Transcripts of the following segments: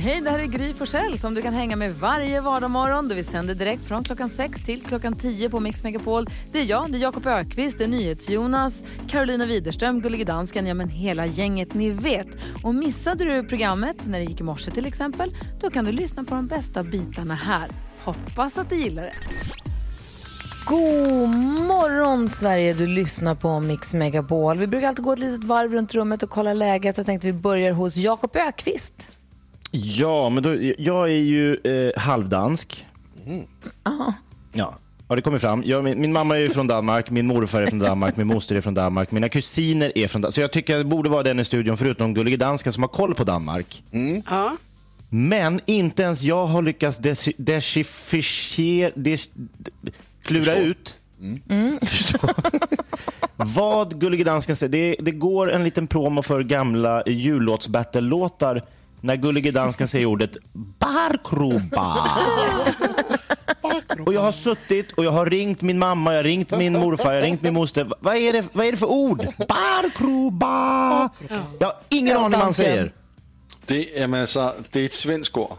Hej, det här är Gry Forssell som du kan hänga med varje vardagsmorgon. Vi sänder direkt från klockan 6 till klockan 10 på Mix Megapol. Det är jag, det är Jakob Ökvist, det är NyhetsJonas, Carolina Widerström, Gullige Dansken, ja men hela gänget ni vet. Och missade du programmet när det gick i morse till exempel, då kan du lyssna på de bästa bitarna här. Hoppas att du gillar det. God morgon Sverige, du lyssnar på Mix Megapol. Vi brukar alltid gå ett litet varv runt rummet och kolla läget. Jag tänkte vi börjar hos Jakob Ökvist. Ja, men då, jag är ju eh, halvdansk. Ja, har det kommit fram? Jag, min, min mamma är ju från Danmark, min morfar är från Danmark, min moster är från Danmark, mina kusiner är från Danmark. Så jag tycker att det borde vara den i studion, förutom Gullige Dansken som har koll på Danmark. Ja. Men inte ens jag har lyckats dechiffrera, des, klura ut Förstå. vad Gullige Dansken säger. Det, det går en liten promo för gamla jullåtsbattle-låtar när Gullige Dansken säger ordet barkroba. Och jag har suttit och jag har ringt min mamma, jag har ringt min morfar, jag har ringt min moster. Vad är det, vad är det för ord? Barkroba. Jag har ingen aning vad han säger. Det, jamen, altså, det er et svensk ord.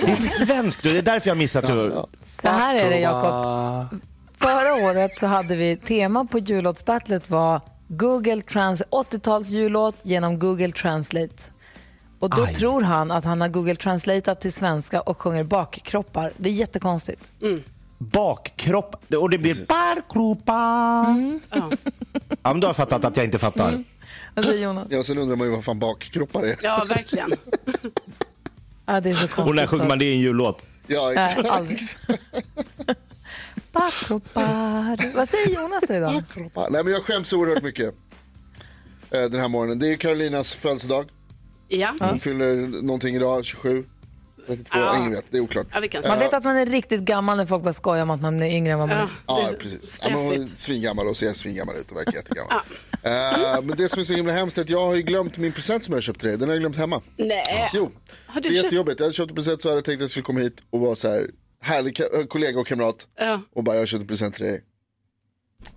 Det är inte svenskt, det är därför jag missat hur... Så här är det Jakob. Förra året så hade vi tema på jullåtsbattlet var Google Trans 80-tals jullåt genom Google Translate. Och då Aj. tror han att han har Google Translateat till svenska och sjunger bakkroppar. Det är jättekonstigt. Bakkropp och det blir barkropa. Ja. Ja, men då har jag fattat att jag inte fattar. Vad säger Jonas? Ja, sen undrar man ju vad fan bakkroppar är. ja, verkligen. Ja, det är så Och konstigt. när sjunger man det i en jullåt? Ja, exakt. Bakkroppar. Vad säger Jonas då idag? Nej, men jag skäms oerhört mycket eh, den här morgonen. Det är Carolinas födelsedag. Ja, Hon fyller någonting idag, 27, 32, Ja. ingen vet. Det är oklart. ja Man vet att man är riktigt gammal när folk bara skojar om att man är yngre än vad man är. Ja, det- precis. Ja, men hon är svingammal och ser svingammal ut och verkar jättegammal. Eh, men det som är så himla hemskt är att jag har ju glömt min present som jag köpte till dig. Den har jag glömt hemma. Nej. Jo, Har det du är köpt? jättejobbigt. Jag hade köpt en present så hade jag tänkt att jag skulle komma hit och vara så här härlig ka- kollega och kamrat. Ja. Och bara, jag har köpt en present till dig.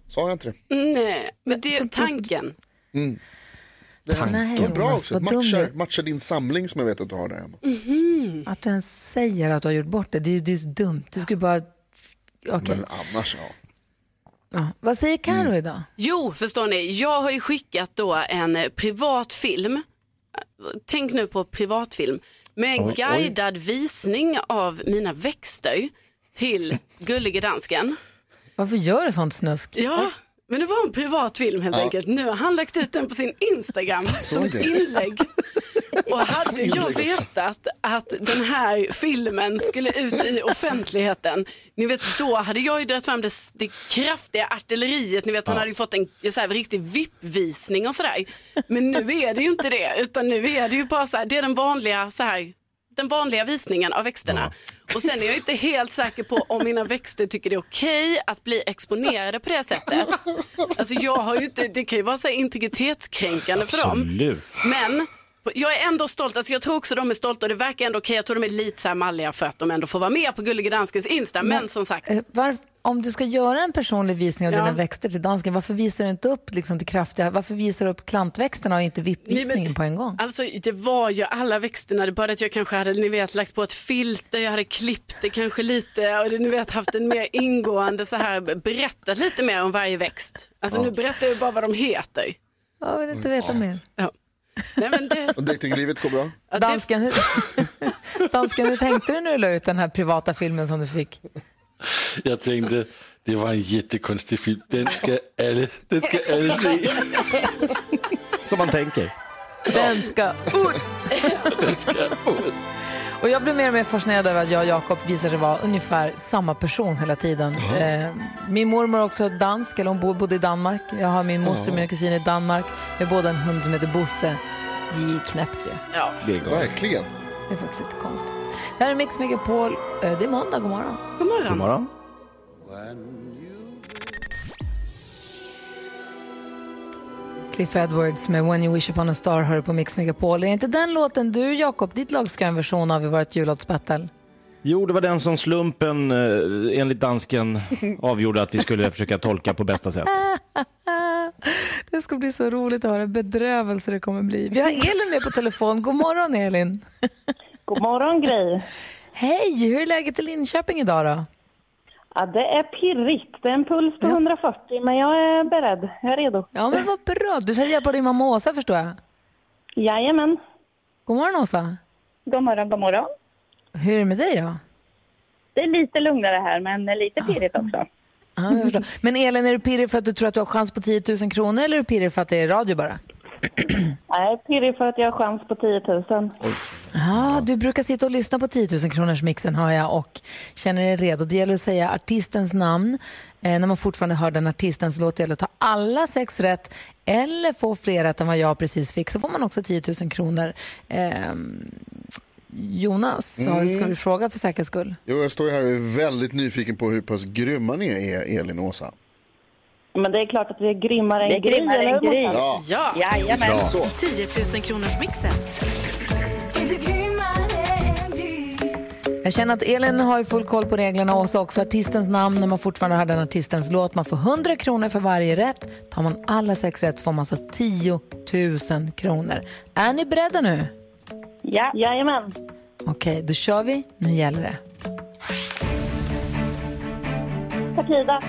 Sa jag inte det? Nej, men det är tanken. Det är, Nej, det bra Jonas, också. Matchar, är. matchar din samling som jag vet att du har där hemma. Att du ens säger att du har gjort bort det, det är ju det är så dumt. Du skulle bara... Okej. Men annars, ja. Ja. Vad säger Karo idag? Jo, förstår ni, jag har ju skickat då en privat film. Tänk nu på privatfilm med en Oj, oj. guidad visning av mina växter till Gullige Dansken. Varför gör du sånt snusk? Ja, men det var en privat film helt enkelt. Nu har han lagt ut den på sin Instagram som ett inlägg. Och hade jag vetat att den här filmen skulle ut i offentligheten, ni vet då hade jag ju dragit fram det, det kraftiga artilleriet, ni vet han hade ju fått en så här, riktig VIP-visning och sådär. Men nu är det ju inte det, utan nu är det ju bara så här, det är den vanliga så här, den vanliga visningen av växterna. Och sen är jag inte helt säker på om mina växter tycker det är okej att bli exponerade på det sättet. Alltså jag har ju inte, det kan ju vara så integritetskränkande för dem. Absolut. Men jag är ändå stolt, alltså jag tror också de är stolta och det verkar ändå okej. Jag tror de är lite så här malliga för att de ändå får vara med på Gullige Danskens Insta. Men, som sagt, Eh, Var, om du ska göra en personlig visning av Ja. dina växter till dansken, varför visar du inte upp liksom, till kraftiga, varför visar du upp klantväxterna och inte men- på en gång? Alltså det var ju alla växterna, det är bara att jag kanske hade ni vet, lagt på ett filter, jag hade klippt det kanske lite och ni vet, haft en mer ingående så här, berättat lite mer om varje växt. Alltså nu berättar jag bara vad de heter. Jag vill inte veta mer. Ja. Nej, men det, Och dejtinglivet går bra? ja, det, Dansken, hur, dansken, hur tänkte du när du la ut den här privata filmen som du fick? Jeg tænkte, det var en jättekonstig film. Den skal alle, den skal alle se. Som man tänker. Den ska ut! Den. Och jag blir mer och mer fascinerad över att jag och Jakob visar sig vara ungefär samma person hela tiden. Eh, min mormor är också dansk, eller hon bo- bodde i Danmark. Jag har min moster och mina kusiner i Danmark. Vi har båda en hund som heter Bosse. Det är ju knäppt ju. ja. Det är galet. Verkligen. Det är faktiskt lite konstigt. Det här är Mix Megapol. Eh, det är måndag, god morgon. God morgon. God morgon. Cliff Edwards med When you wish upon a star hör på Mix Megapol. Är inte den låten du, Jakob, ditt lag ska en version av i vårt jullåtsbattle? Jo, det var den som slumpen eh, enligt dansken avgjorde att vi skulle försöka tolka på bästa sätt. Det ska bli så roligt att höra bedrövelse det kommer bli. Vi har Elin med på telefon. God morgon Elin. God morgon Gry. Hej, hur är läget i Linköping idag då? Ja, det är pirrigt. Det är en puls på 140 men jag är beredd. Jag är redo. Ja men vad bra. Du ska hjälpa din mamma Åsa förstår jag. Jajamän. God morgon Åsa. God morgon, god morgon. Hur är det med dig då? Det är lite lugnare här men lite pirrigt också. Förstår. Men Elin, är du pirrig för att du tror att du har chans på 10 000 kronor eller är du pirrig för att det är radio bara? Nej, pirrig för att jag har chans på 10 000. Ja, du brukar sitta och lyssna på 10 000 kronors mixen hör jag och känner dig redo. Det gäller att säga artistens namn. Eh, när man fortfarande hör den artistens låt det gäller att ta alla sex rätt eller få fler rätt än vad jag precis fick så får man också 10 000 kronor. Eh, Jonas, Mm. ska du fråga för säkerhets skull? Jo, jag står här och är väldigt nyfiken på hur pass grymma ni är, Elin och Åsa. Men det är klart att vi är grymmare än Det är Gry. grymmare än Gry. Ja. Ja. Jajamän. Så. 10 000 kronors mixen. Jag känner att Elin har ju full koll på reglerna och så också artistens namn när man fortfarande har den artistens låt. Man får 100 kronor för varje rätt. Tar man alla sex rätt så får man alltså 10 000 kronor. Är ni beredda nu? Ja. Jajamän. Okej, då kör vi. Nu gäller det. Takida.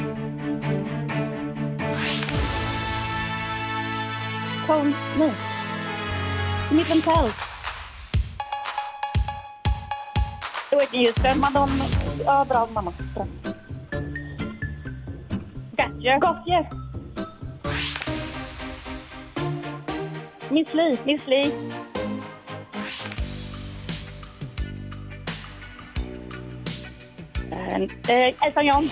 Tone. Nej. Tell. Whitney Houston. Madonna. Ja, bra mamma. Gotcha. Gotcha. Miss Li. Miss Li. Eh, Elton John.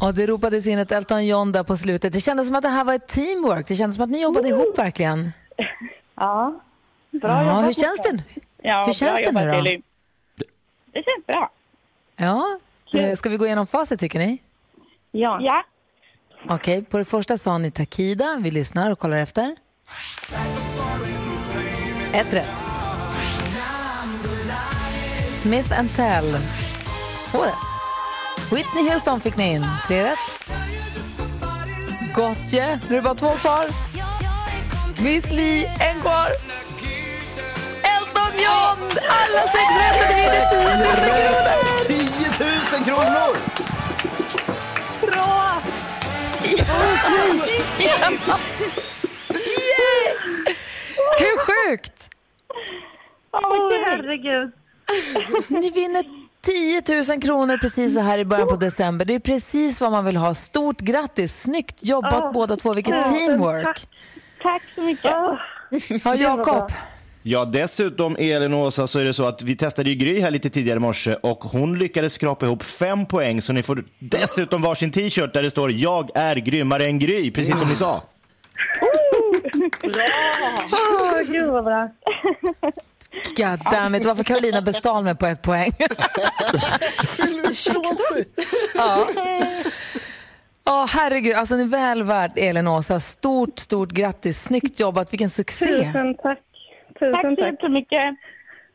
Och det ropades in ett Elton John där på slutet. Det kändes som att det här var ett teamwork. Det kändes som att ni jobbade ihop verkligen. Ja. Bra Ja, jobbat. hur känns det? Ja, hur känns det nu då? Elin. Det känns bra. Ja, eh, ska vi gå igenom facit tycker ni? Ja. ja. Okej, på det första sa ni Takida. Vi lyssnar och kollar efter. Ett rätt. Smith and Tell. Två rätt. Whitney Houston fick ni in. Tre rätt. Gotye. Nu är det bara två kvar. Miss Li, en kvar. Elton John! Alla sex rätt och det vinner 10 000 kronor! 10 000 kronor! Bra! Ja. Yay! Hur sjukt? Åh, herregud. Ni vinner 10 000 kronor precis så här i början på december. Det är precis vad man vill ha. Stort grattis! Snyggt jobbat Ja. båda två. Vilket teamwork. tack. Tack så mycket. Ja, Jakob. Ja, dessutom Elin och Åsa så är det så att vi testade ju Gry här lite tidigare i morse och hon lyckades skrapa ihop fem poäng så ni får dessutom varsin t-shirt där det står jag är grymmare än Gry, precis som ni sa. Åh, gud vad bra. God damn it. Varför Carolina bestal mig på ett poäng? Ja. Åh, herregud, alltså ni är väl värd Elin och Åsa. Stort, stort grattis. Snyggt jobbat, vilken succé. Tusen tack. Tusen tack så jättemycket.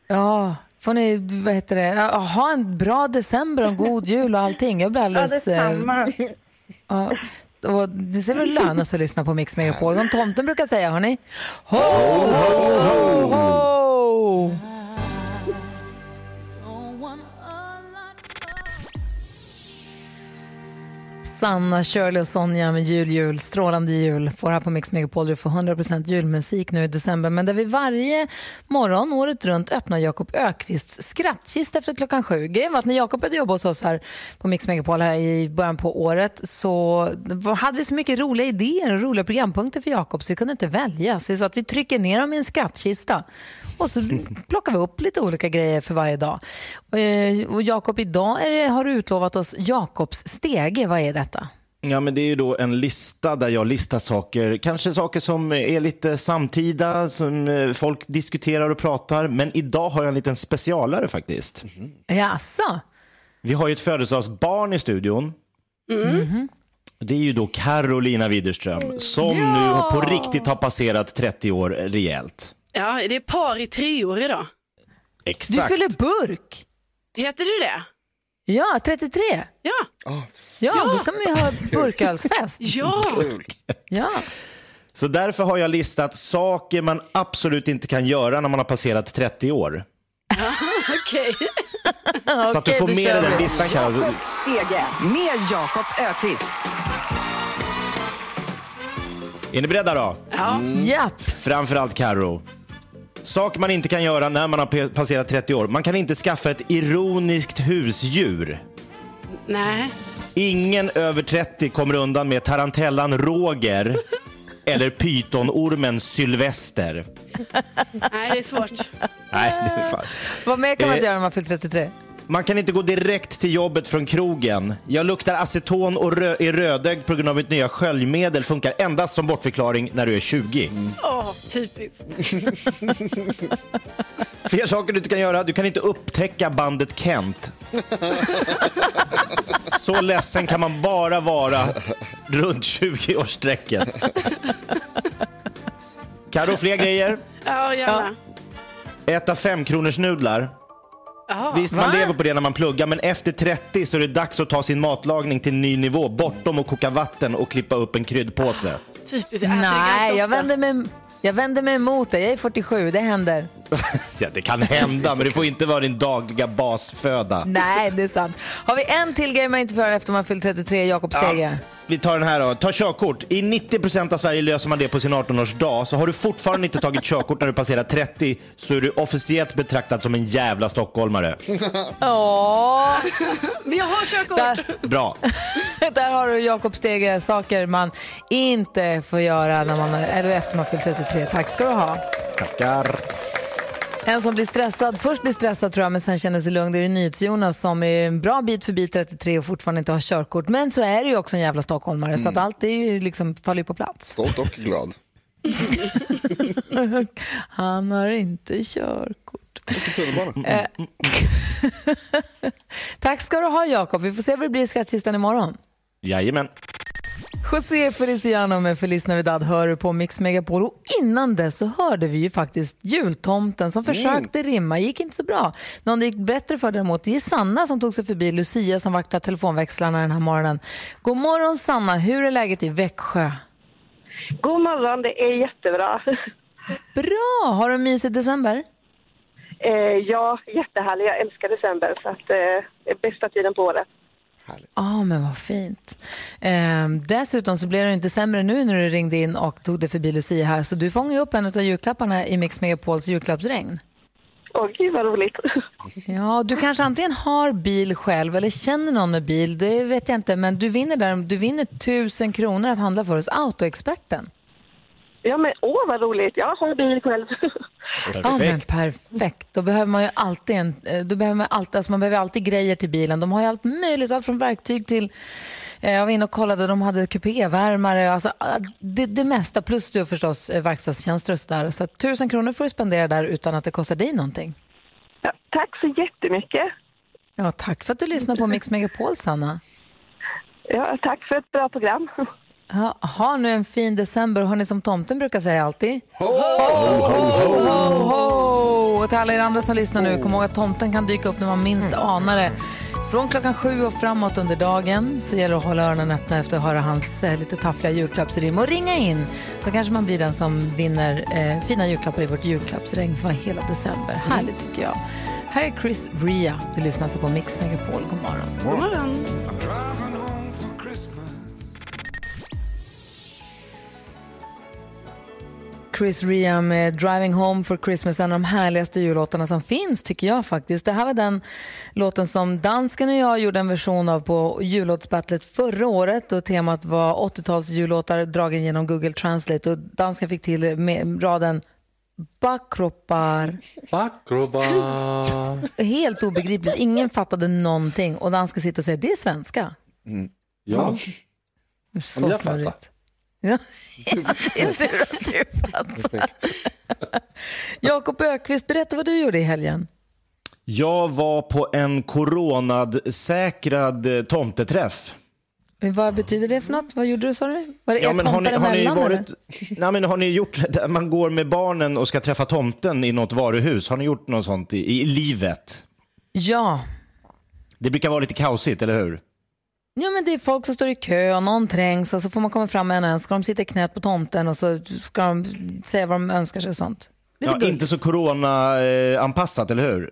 Ja, får ni, vad heter det, ha en bra december och en god jul och allting. Jag blir alldeles... eh, ja, och det ser väl löna sig att lyssna på Mix Megapol. Som tomten brukar säga, hörni. Ho, ho, ho, ho! Sanna, Shirley och Sonja med jul, jul, strålande jul får här på Mix Megapol. Du får 100% julmusik nu i december, men där vi varje morgon året runt öppnar Jakob Ökvists skrattkista efter klockan sju. Grejen var att när Jakob började jobba hos oss här på Mix Megapol här i början på året så hade vi så mycket roliga idéer och roliga programpunkter för Jakob så vi kunde inte välja. Så vi sa att vi trycker ner dem i en skrattkista och så plockar vi upp lite olika grejer för varje dag. Eh, Och Jakob, idag är det, har du utlovat oss Jakobs stege. Vad är detta? Ja, men det är ju då en lista där jag listar saker, kanske saker som är lite samtida, som eh, folk diskuterar och pratar. Men idag har jag en liten specialare faktiskt. Jaså? Vi har ju ett födelsedagsbarn i studion. Mhm. Det är ju då Carolina Widerström som nu har- på riktigt har passerat 30 år rejält. Ja, det är par i treor idag. Du Exakt. fyller burk. Heter det det? Ja, 33. Ja. Ja, då ska man ju ha burkölsfest. Ja. Ja. Så därför har jag listat saker man absolut inte kan göra när man har passerat 30 år. Okej. Så att du får med den listan Carro. Jakob Stege med Jakob Ökvist. Är ni beredda då? Ja. Japp. Framförallt Carro. Saker man inte kan göra när man har passerat 30 år. Man kan inte skaffa ett ironiskt husdjur. Nej. Ingen över 30 kommer undan med tarantellan Roger eller pytonormen Sylvester. Nej, det är svårt. Nej, det är fan. Vad mer kan man inte Eh, göra när man fyllt 33? Man kan inte gå direkt till jobbet från krogen. Jag luktar aceton och rö- är rödögd på grund av mitt nya sköljmedel. Funkar endast som bortförklaring när du är 20. Åh, typiskt. Fler saker du inte kan göra. Du kan inte upptäcka bandet Kent. Så ledsen kan man bara vara runt 20-årsstrecket. Karo, fler grejer? Ja, gärna. Äta femkronors Ja. Visst, man lever på det när man pluggar, men efter 30 så är det dags att ta sin matlagning till en ny nivå. Bortom att koka vatten och klippa upp en kryddpåse. Typiskt, jag äter det ganska Nej, jag ofta. vänder, mig, jag vänder mig emot det. Jag är 47, det händer. Ja, det kan hända, men det får inte vara din dagliga basföda. Nej, det är sant. Har vi en till grej man inte får göra efter man fyllt 33, Jakob Stege? Vi tar den här då. Ta körkort. I 90% av Sverige löser man det på sin 18-årsdag. Så har du fortfarande inte tagit körkort när du passerar 30 så är du officiellt betraktad som en jävla stockholmare. Åh, Men jag har körkort. Där. Bra. där har du Jakob Stege, saker man inte får göra när man, eller efter man fyllt 33. Tack ska du ha. Tackar. En som blir stressad, först blir stressad tror jag, men sen känner sig lugn. Det är NyhetsJonas som är en bra bit förbi 33 och fortfarande inte har körkort. Men så är det ju också en jävla stockholmare, så att allt är ju liksom, faller på plats. Stolt och glad. Han har inte körkort. Eh, Tack ska du ha Jakob. Vi får se vad det blir i skattkistan imorgon. Jajamän. José Feliciano med Feliz Navidad hör du på Mix Megapol. Och innan det så hörde vi ju faktiskt jultomten som försökte rimma. gick inte så bra. Någon det gick bättre för däremot, det är Sanna som tog sig förbi Lucia som vaktar telefonväxlarna den här morgonen. God morgon Sanna, hur är läget i Växjö? God morgon, det är jättebra. Bra! Har du en mysig december? Eh, ja, jättehärlig. Jag älskar december så att, eh, det är bästa tiden på året. Ja, ah, men vad fint. Ehm, dessutom så blev det inte sämre nu när du ringde in och tog dig förbi Lucia här. Så du fångade upp en av julklapparna i Mix Megapols julklappsregn. Åh, gud vad roligt. Ja, du kanske antingen har bil själv eller känner någon med bil. Det vet jag inte, men du vinner, där, du vinner tusen kronor att handla för hos Autoexperten. Ja, men åh vad roligt. Jag har bil själv. Ja, men perfekt. Då behöver man ju alltid, en, eh, då behöver man alltid, alltså man behöver alltid grejer till bilen. De har ju allt möjligt, allt från verktyg till eh, jag var inne och kollade, de hade kupévärmare, alltså, ah, det, det mesta. Plus ju förstås eh, verkstadstjänster och sådär. Så tusen kronor får du spendera där utan att det kostar dig någonting. Ja, tack så jättemycket. Ja, tack för att du lyssnar på Mix Megapol, Sanna. Ja, tack för ett bra program. Ja, ha nu en fin december. Hörni, som tomten brukar säga alltid. Ho, ho, ho, ho. Och till alla er andra som lyssnar nu, kom ihåg att tomten kan dyka upp när man minst anar det. Från klockan sju och framåt under dagen så gäller det att hålla öronen öppna efter att höra hans eh, lite taffliga julklappsrim och ringa in så kanske man blir den som vinner eh, fina julklappar i vårt julklappsregn som var hela december. Härligt tycker jag. Här är Chris Ria. Du lyssnar alltså på Mix Megapol. God morgon. God morgon. Chris Ria med Driving Home for Christmas, en av de härligaste jullåtarna som finns tycker jag faktiskt. Det här var den låten som dansken och jag gjorde en version av på jullåtsbattlet förra året och temat var 80-tals jullåtar dragen genom Google Translate och dansken fick till med raden Backroppar. Backrobar. Helt obegripligt, ingen fattade någonting och dansken sitter och säger det är svenska. Ja, Så men jag snurrigt. fattar. Ja, det är tur att du fattar. Jakob Ökvist, berätta vad du gjorde i helgen. Jag var på en coronadsäkrad eh, tomteträff. Vad betyder det för något? Vad gjorde du sa du? Var det Ja, men har, ni, har, ni varit, nej, men har ni gjort det? Man går med barnen och ska träffa tomten i något varuhus. Har ni gjort något sånt i, i livet? Ja. Det brukar vara lite kaosigt, eller hur? Ja, men det är folk som står i kö och någon trängs och så får man komma fram med en en. Ska de sitta i knät på tomten och så ska de säga vad de önskar sig och sånt. Ja, inte så corona-anpassat, eller hur?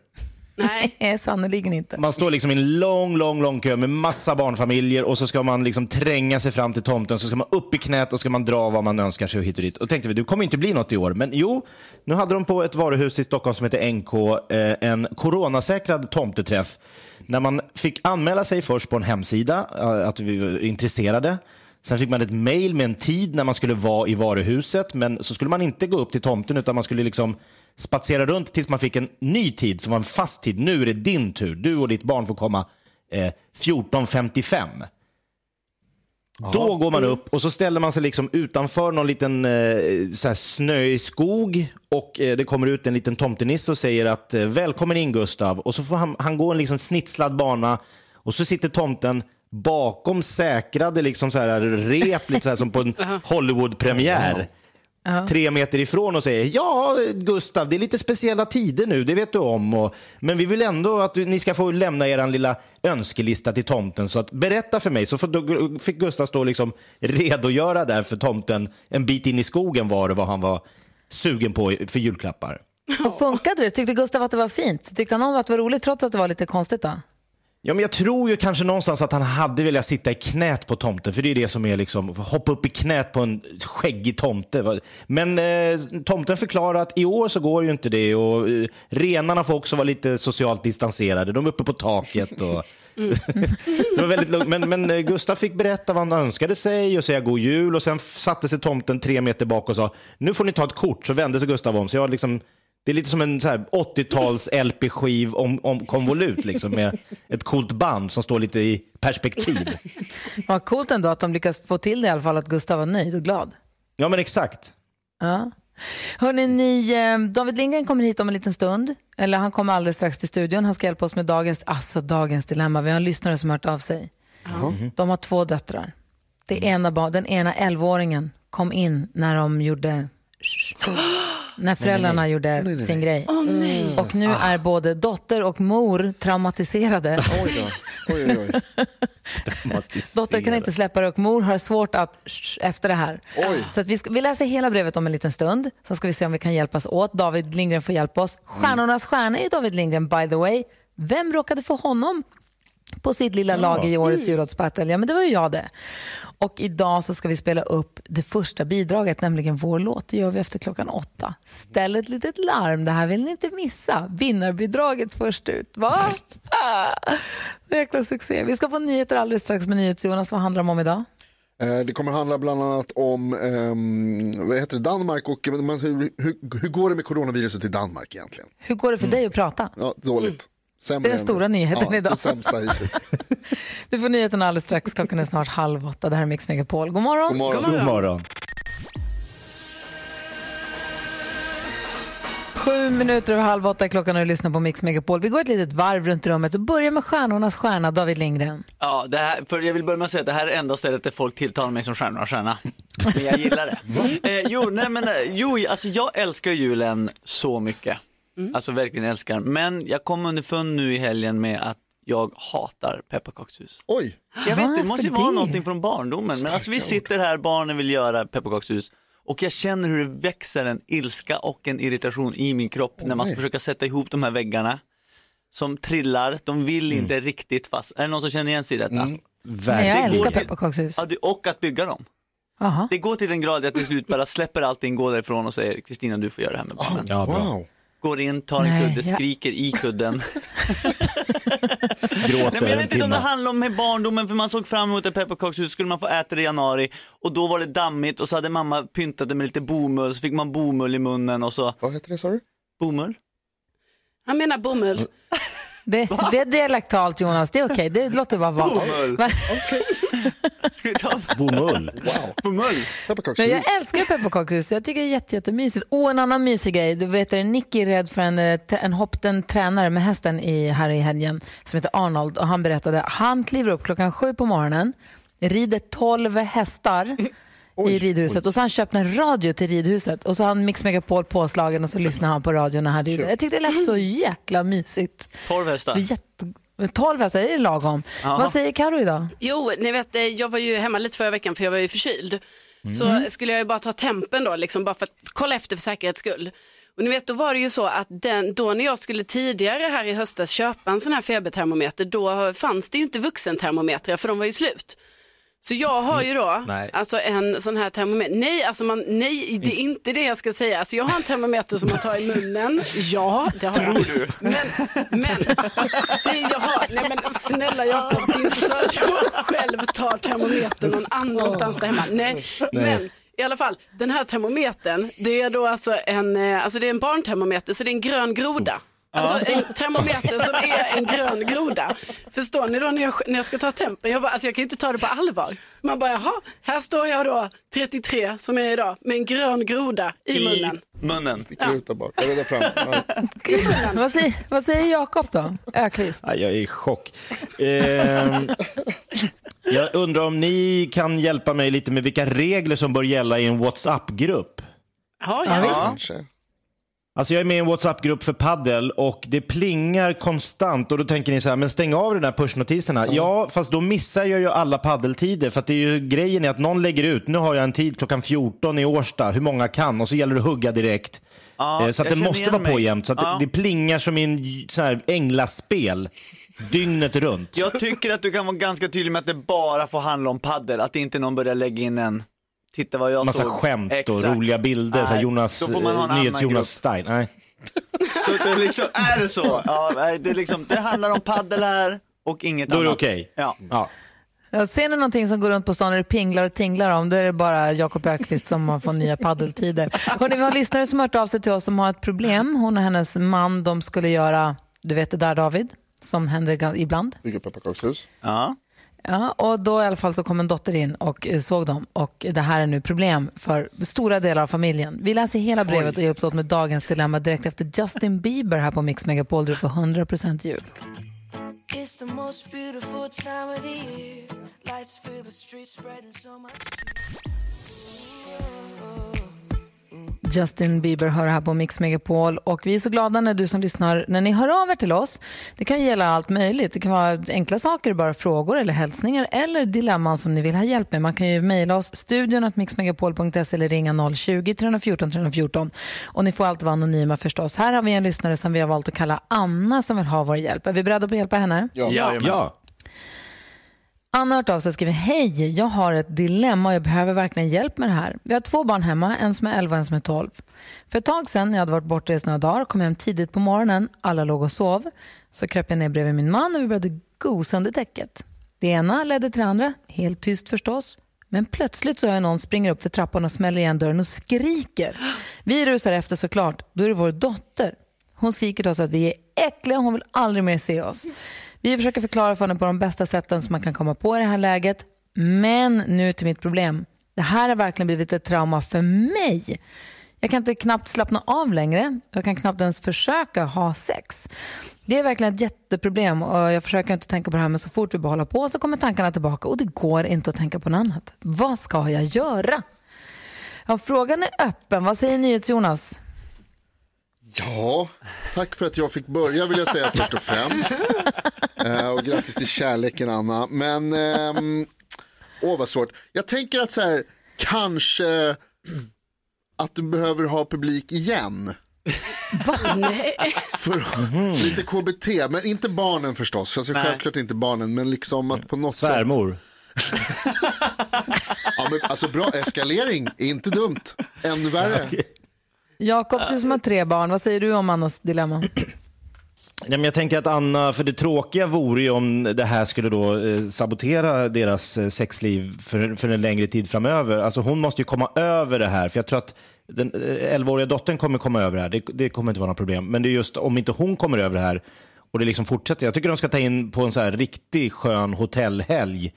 Nej, sannerligen inte. Man står liksom i en lång, lång, lång kö med massa barnfamiljer och så ska man liksom tränga sig fram till tomten, så ska man upp i knät och ska man dra vad man önskar sig och hit och dit. Och tänkte vi, det kommer inte bli något i år. Men jo, nu hade de på ett varuhus i Stockholm som heter NK eh, en coronasäkrad tomteträff. När man fick anmäla sig först på en hemsida, eh, att vi var intresserade. Sen fick man ett mail med en tid när man skulle vara i varuhuset, men så skulle man inte gå upp till tomten utan man skulle liksom spatsera runt tills man fick en ny tid som var en fast tid. Nu är det din tur. Du och ditt barn får komma eh, 14.55. Då går man upp och så ställer man sig liksom utanför någon liten eh, så här snöig skog och eh, det kommer ut en liten tomtenisse och säger att eh, välkommen in Gustav. Och så får han, han gå en liksom snitslad bana och så sitter tomten bakom säkrade liksom så här rep, lite så här som på en Hollywood-premiär. Tre meter ifrån och säger ja Gustav, det är lite speciella tider nu, det vet du om. Och, men vi vill ändå att du, ni ska få lämna er lilla önskelista till tomten. Så att, berätta för mig. Så får, då fick Gustav stå och liksom redogöra där för tomten en bit in i skogen var det vad han var sugen på för julklappar. Och funkade det? Tyckte Gustav att det var fint? Tyckte han om att det var roligt trots att det var lite konstigt då? Ja, men jag tror ju kanske någonstans att han hade velat sitta i knät på tomten, för det är det som är liksom, hoppa upp i knät på en skäggig tomte. Men eh, tomten förklarar att i år så går ju inte det och eh, renarna får också vara lite socialt distanserade. De är uppe på taket. Och, så det var väldigt lugnt. Men, men eh, Gustav fick berätta vad han önskade sig och säga god jul och sen satte sig tomten tre meter bak och sa nu får ni ta ett kort. Så vände sig Gustav om. Så jag liksom, det är lite som en så här 80-tals LP-skiv om, om konvolut liksom, med ett coolt band som står lite i perspektiv. Vad coolt ändå att de lyckas få till det i alla fall, att Gustav var nöjd och glad. Ja, men exakt. Ja. Hörrni, ni, eh, David Lindgren kommer hit om en liten stund. Eller han kommer alldeles strax till studion. Han ska hjälpa oss med dagens, alltså dagens dilemma. Vi har en lyssnare som har hört av sig. De har två döttrar. Det ena barn, den ena 11-åringen kom in när de gjorde när föräldrarna nej. gjorde Nej, nej, sin nej. grej. Nej. Och nu Ah. är både dotter och mor traumatiserade. Oj då. Oj, oj, Dotter kan inte släppa det och mor har svårt att sh- efter det här. Så att vi, ska, vi läser hela brevet om en liten stund. Sen ska vi se om vi kan hjälpas åt. David Lindgren får hjälpa oss. Stjärnornas stjärna är David Lindgren by the way. Vem råkade få honom på sitt lilla lag i årets Mm. jullåtsbattle? Ja, men det var ju jag det. Och idag så ska vi spela upp det första bidraget, nämligen vår låt. Det gör vi efter klockan åtta. Ställ ett litet larm, det här vill ni inte missa. Vinnarbidraget först ut. Va? Jäkla succé. Vi ska få nyheter alldeles strax med NyhetsJonas. Vad handlar de om idag? Eh, Det kommer handla bland annat om ehm, vad heter det, Danmark och hur, hur, hur går det med coronaviruset i Danmark egentligen? Hur går det för dig att prata? Ja, dåligt. Sämre Det är den stora nyheten ja, idag. Det sämsta hittills. Du får nyheterna alldeles strax. Klockan är snart halv åtta. Det här är Mix Megapol. God morgon. God morgon. God morgon. Sju minuter över halv åtta är klockan och du lyssnar på Mix Megapol. Vi går ett litet varv runt rummet och börjar med stjärnornas stjärna, David Lindgren. Ja, det här, för jag vill börja med att säga att det här är enda stället där folk tilltalar mig som stjärnornas stjärna. Men jag gillar det. eh, jo, nej men, eh, jo, alltså jag älskar julen så mycket. Alltså verkligen älskar. Men jag kom underfund nu i helgen med att jag hatar pepparkakshus. Oj! Jag vet, det måste ju det? vara någonting från barndomen. Men alltså vi sitter här, barnen vill göra pepparkakshus. Och jag känner hur det växer en ilska och en irritation i min kropp när man ska nej. försöka sätta ihop de här väggarna. Som trillar, de vill inte riktigt fast. Är det någon som känner igen sig i detta? Nej, jag älskar pepparkakshus. Ja, och att bygga dem. Aha. Det går till den grad att jag till slut bara släpper allting, går därifrån och säger Kristina du får göra det här med barnen. Ja, bra. Wow. Går in, tar en Nej, kudde, jag- skriker i kudden. Gråter Nej, men jag en vet inte om timme. det handlar om med barndomen, för man såg fram emot ett pepparkakshus, skulle man få äta det i januari och då var det dammigt och så hade mamma pyntat det med lite bomull, så fick man bomull i munnen och så. Vad heter det sa du? Bomull? Han menar bomull. Det, det är dialektalt Jonas, det är okej. Det låter bara vara. Bomull. Va? Ska vi ta Bomull. bomull? Men jag älskar pepparkakshus. Jag tycker det är jätte, jättemysigt. Och en annan mysig grej. Du vet, det, Nicky är rädd för en, eh, en hopp, en tränare med hästen i, här i helgen som heter Arnold. Och han berättade han kliver upp klockan sju på morgonen rider 12 hästar i ridhuset och så har han köpt en radio till ridhuset och så har han Mix Megapol påslagen och så lyssnar han på radion när han rider. Jag tyckte det lät så jäkla mysigt. 12 hästar. Det är Jätte... 12 hästar, det är lagom. Ja. Vad säger Karo idag? Jo, ni vet, eh, jag var ju hemma lite förra veckan för jag var ju förkyld. Så skulle jag ju bara ta tempen då, liksom, bara för att kolla efter för säkerhets skull. Och ni vet, då var det ju så att den, då när jag skulle tidigare här i höstas köpa en sån här febertermometer, då fanns det ju inte vuxentermometrar för de var ju slut. Så jag har ju då Nej. alltså en sån här termometer. Nej, alltså man, nej, det är inte det jag ska säga. Alltså jag har en termometer som man tar i munnen. Ja, det har jag. Men, men det jag har, nej men snälla Jakob, det är inte så att jag själv tar termometern någon annanstans där hemma. Nej, men i alla fall, den här termometern, det är då alltså en, eh, alltså det är en barntermometer, så det är en grön groda. Alltså en termometer som är en grön groda. Förstår ni då när jag, när jag ska ta tempen? Jag, bara, alltså jag kan inte ta det på allvar. Man bara, jaha, här står jag då, 33 som är idag, med en grön groda i munnen. munnen. Ja. Ut där bak. Jag räddar fram. Vad säger, vad säger Jakob då? Ökvist? Ja, jag är i chock. Ehm, jag undrar om ni kan hjälpa mig lite med vilka regler som bör gälla i en WhatsApp-grupp. Ja, Ja, visst. Alltså jag är med i en WhatsApp-grupp för paddel och det plingar konstant och då tänker ni så här, men stäng av de där pushnotiserna. Ja, fast då missar jag ju alla paddeltider för att det är ju grejen är att någon lägger ut, nu har jag en tid klockan 14 i Årsta, hur många kan? Och så gäller det att hugga direkt. Ja, Eh, så att det måste vara på mig. jämt. Så att Ja. det, det plingar som i en så här änglaspel dygnet runt. Jag tycker att du kan vara ganska tydlig med att det bara får handla om paddel, att inte någon börjar lägga in en Titta vad jag Massa såg. skämt och Exakt. roliga bilder, så här Nej, Jonas, då får man ha en eh, annan NyhetsJonas-style. Nej. Så det är, liksom, är det så? Ja, nej, det, är liksom, det handlar om paddel här och inget Då är det annat. okej. Ja. Ja. Ja, ser ni någonting som går runt på stan och det pinglar och tinglar om, då är det bara Jakob Ökvist som har fått nya paddeltider. Hörrni, vi har lyssnare som har hört av sig till oss som har ett problem. Hon och hennes man, de skulle göra, du vet det där David, som händer gan- ibland. Bygga pepparkakshus. Ja. Ja, och då i alla fall så kom en dotter in och eh, såg dem. Och det här är nu problem för stora delar av familjen. Vi läser hela brevet och hjälps åt med dagens dilemma direkt efter Justin Bieber här på Mix Megapol. Där du får 100% ljud. Justin Bieber hör här på Mix Megapol och vi är så glada när du som lyssnar, när ni hör av er till oss. Det kan gälla allt möjligt. Det kan vara enkla saker, bara frågor eller hälsningar eller dilemman som ni vill ha hjälp med. Man kan ju mejla oss, studion att mixmegapol.se eller ringa 020-314 314. Och ni får alltid vara anonyma förstås. Här har vi en lyssnare som vi har valt att kalla Anna som vill ha vår hjälp. Är vi beredda på att hjälpa henne? Ja. ja. Anna har hört av sig och skriver Hej, jag har ett dilemma och jag behöver verkligen hjälp med det här. Vi har två barn hemma, en som är 11 och en som är 12. För ett tag sedan, när jag hade varit bortrest några dagar, kom hem tidigt på morgonen. Alla låg och sov. Så kröp jag ner bredvid min man och vi började gosa under täcket. Det ena ledde till det andra, helt tyst förstås. Men plötsligt så hör jag någon springer upp för trappan och smäller igen dörren och skriker. Vi rusar efter såklart, då är det vår dotter. Hon skriker till oss att vi är äckliga och hon vill aldrig mer se oss. Vi försöker förklara för henne på de bästa sätten som man kan komma på i det här läget. Men nu till mitt problem. Det här har verkligen blivit ett trauma för mig. Jag kan inte knappt slappna av längre. Jag kan knappt ens försöka ha sex. Det är verkligen ett jätteproblem och jag försöker inte tänka på det här men så fort vi behåller håller på så kommer tankarna tillbaka och det går inte att tänka på något annat. Vad ska jag göra? Ja, frågan är öppen. Vad säger NyhetsJonas? Ja, tack för att jag fick börja vill jag säga först och främst. Eh, och grattis till kärleken Anna. Men, ehm, åh vad svårt. Jag tänker att så här, kanske att du behöver ha publik igen. Nej. För lite KBT, men inte barnen förstås. Alltså, Nej. självklart inte barnen, men liksom att på något sätt. Svärmor. Ja, men, alltså bra, eskalering, inte dumt. Ännu värre. Jakob, du som har tre barn, vad säger du om Annas dilemma? Men jag tänker att Anna, för det tråkiga vore ju om det här skulle då eh, sabotera deras eh, sexliv för, för en längre tid framöver. Alltså hon måste ju komma över det här, för jag tror att den eh, 11-åriga dottern kommer komma över det här. Det, det kommer inte vara något problem. Men det är just om inte hon kommer över det här och det liksom fortsätter. Jag tycker de ska ta in på en så här riktig skön hotellhelg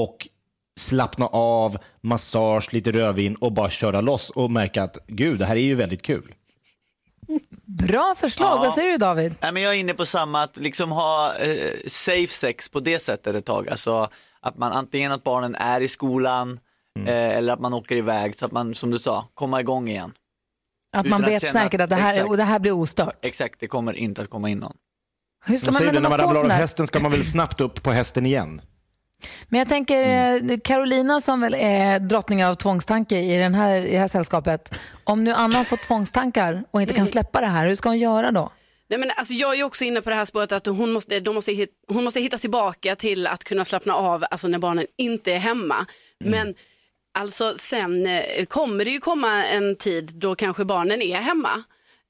och slappna av, massage, lite rödvin och bara köra loss och märka att gud, det här är ju väldigt kul. Bra förslag. Ja. Vad säger du David? Nej, men jag är inne på samma, att liksom ha eh, safe sex på det sättet ett tag. Alltså Att man antingen att barnen är i skolan Mm. eh, eller att man åker iväg så att man, som du sa, kommer igång igen. Att man Utan vet känna säkert att det här, exakt, och det här blir ostört. Exakt, det kommer inte att komma in någon. Hur ska man, säger men det, när man man ramlar av hästen ska man väl snabbt upp på hästen igen. Men jag tänker Mm. eh, Carolina som väl är drottning av tvångstanke i, den här, i det här sällskapet. Om nu Anna har fått tvångstankar och inte kan släppa det här, hur ska hon göra då? Nej, men alltså, jag är också inne på det här spåret att hon måste, de måste, hon måste hitta tillbaka till att kunna slappna av alltså, när barnen inte är hemma. Men alltså, sen eh, kommer det ju komma en tid då kanske barnen är hemma.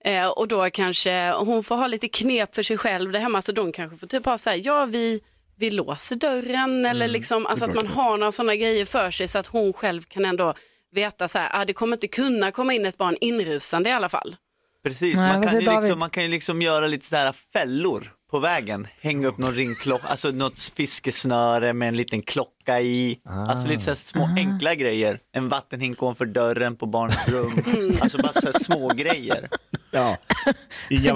Eh, och då kanske hon får ha lite knep för sig själv där hemma. Så de kanske får typ ha så här, ja vi, vi låser dörren eller liksom, alltså att man har några sådana grejer för sig så att hon själv kan ändå veta så här, ah, det kommer inte kunna komma in ett barn inrusande i alla fall. Precis, Nej, man, kan ju David? liksom, man kan ju liksom göra lite sådär fällor på vägen. Hänga upp någon ringklocka, alltså något fiskesnöre med en liten klocka i. Alltså lite sådär små enkla grejer. En vattenhink ovanför dörren på barnets rum. alltså bara sådär små grejer. Ja.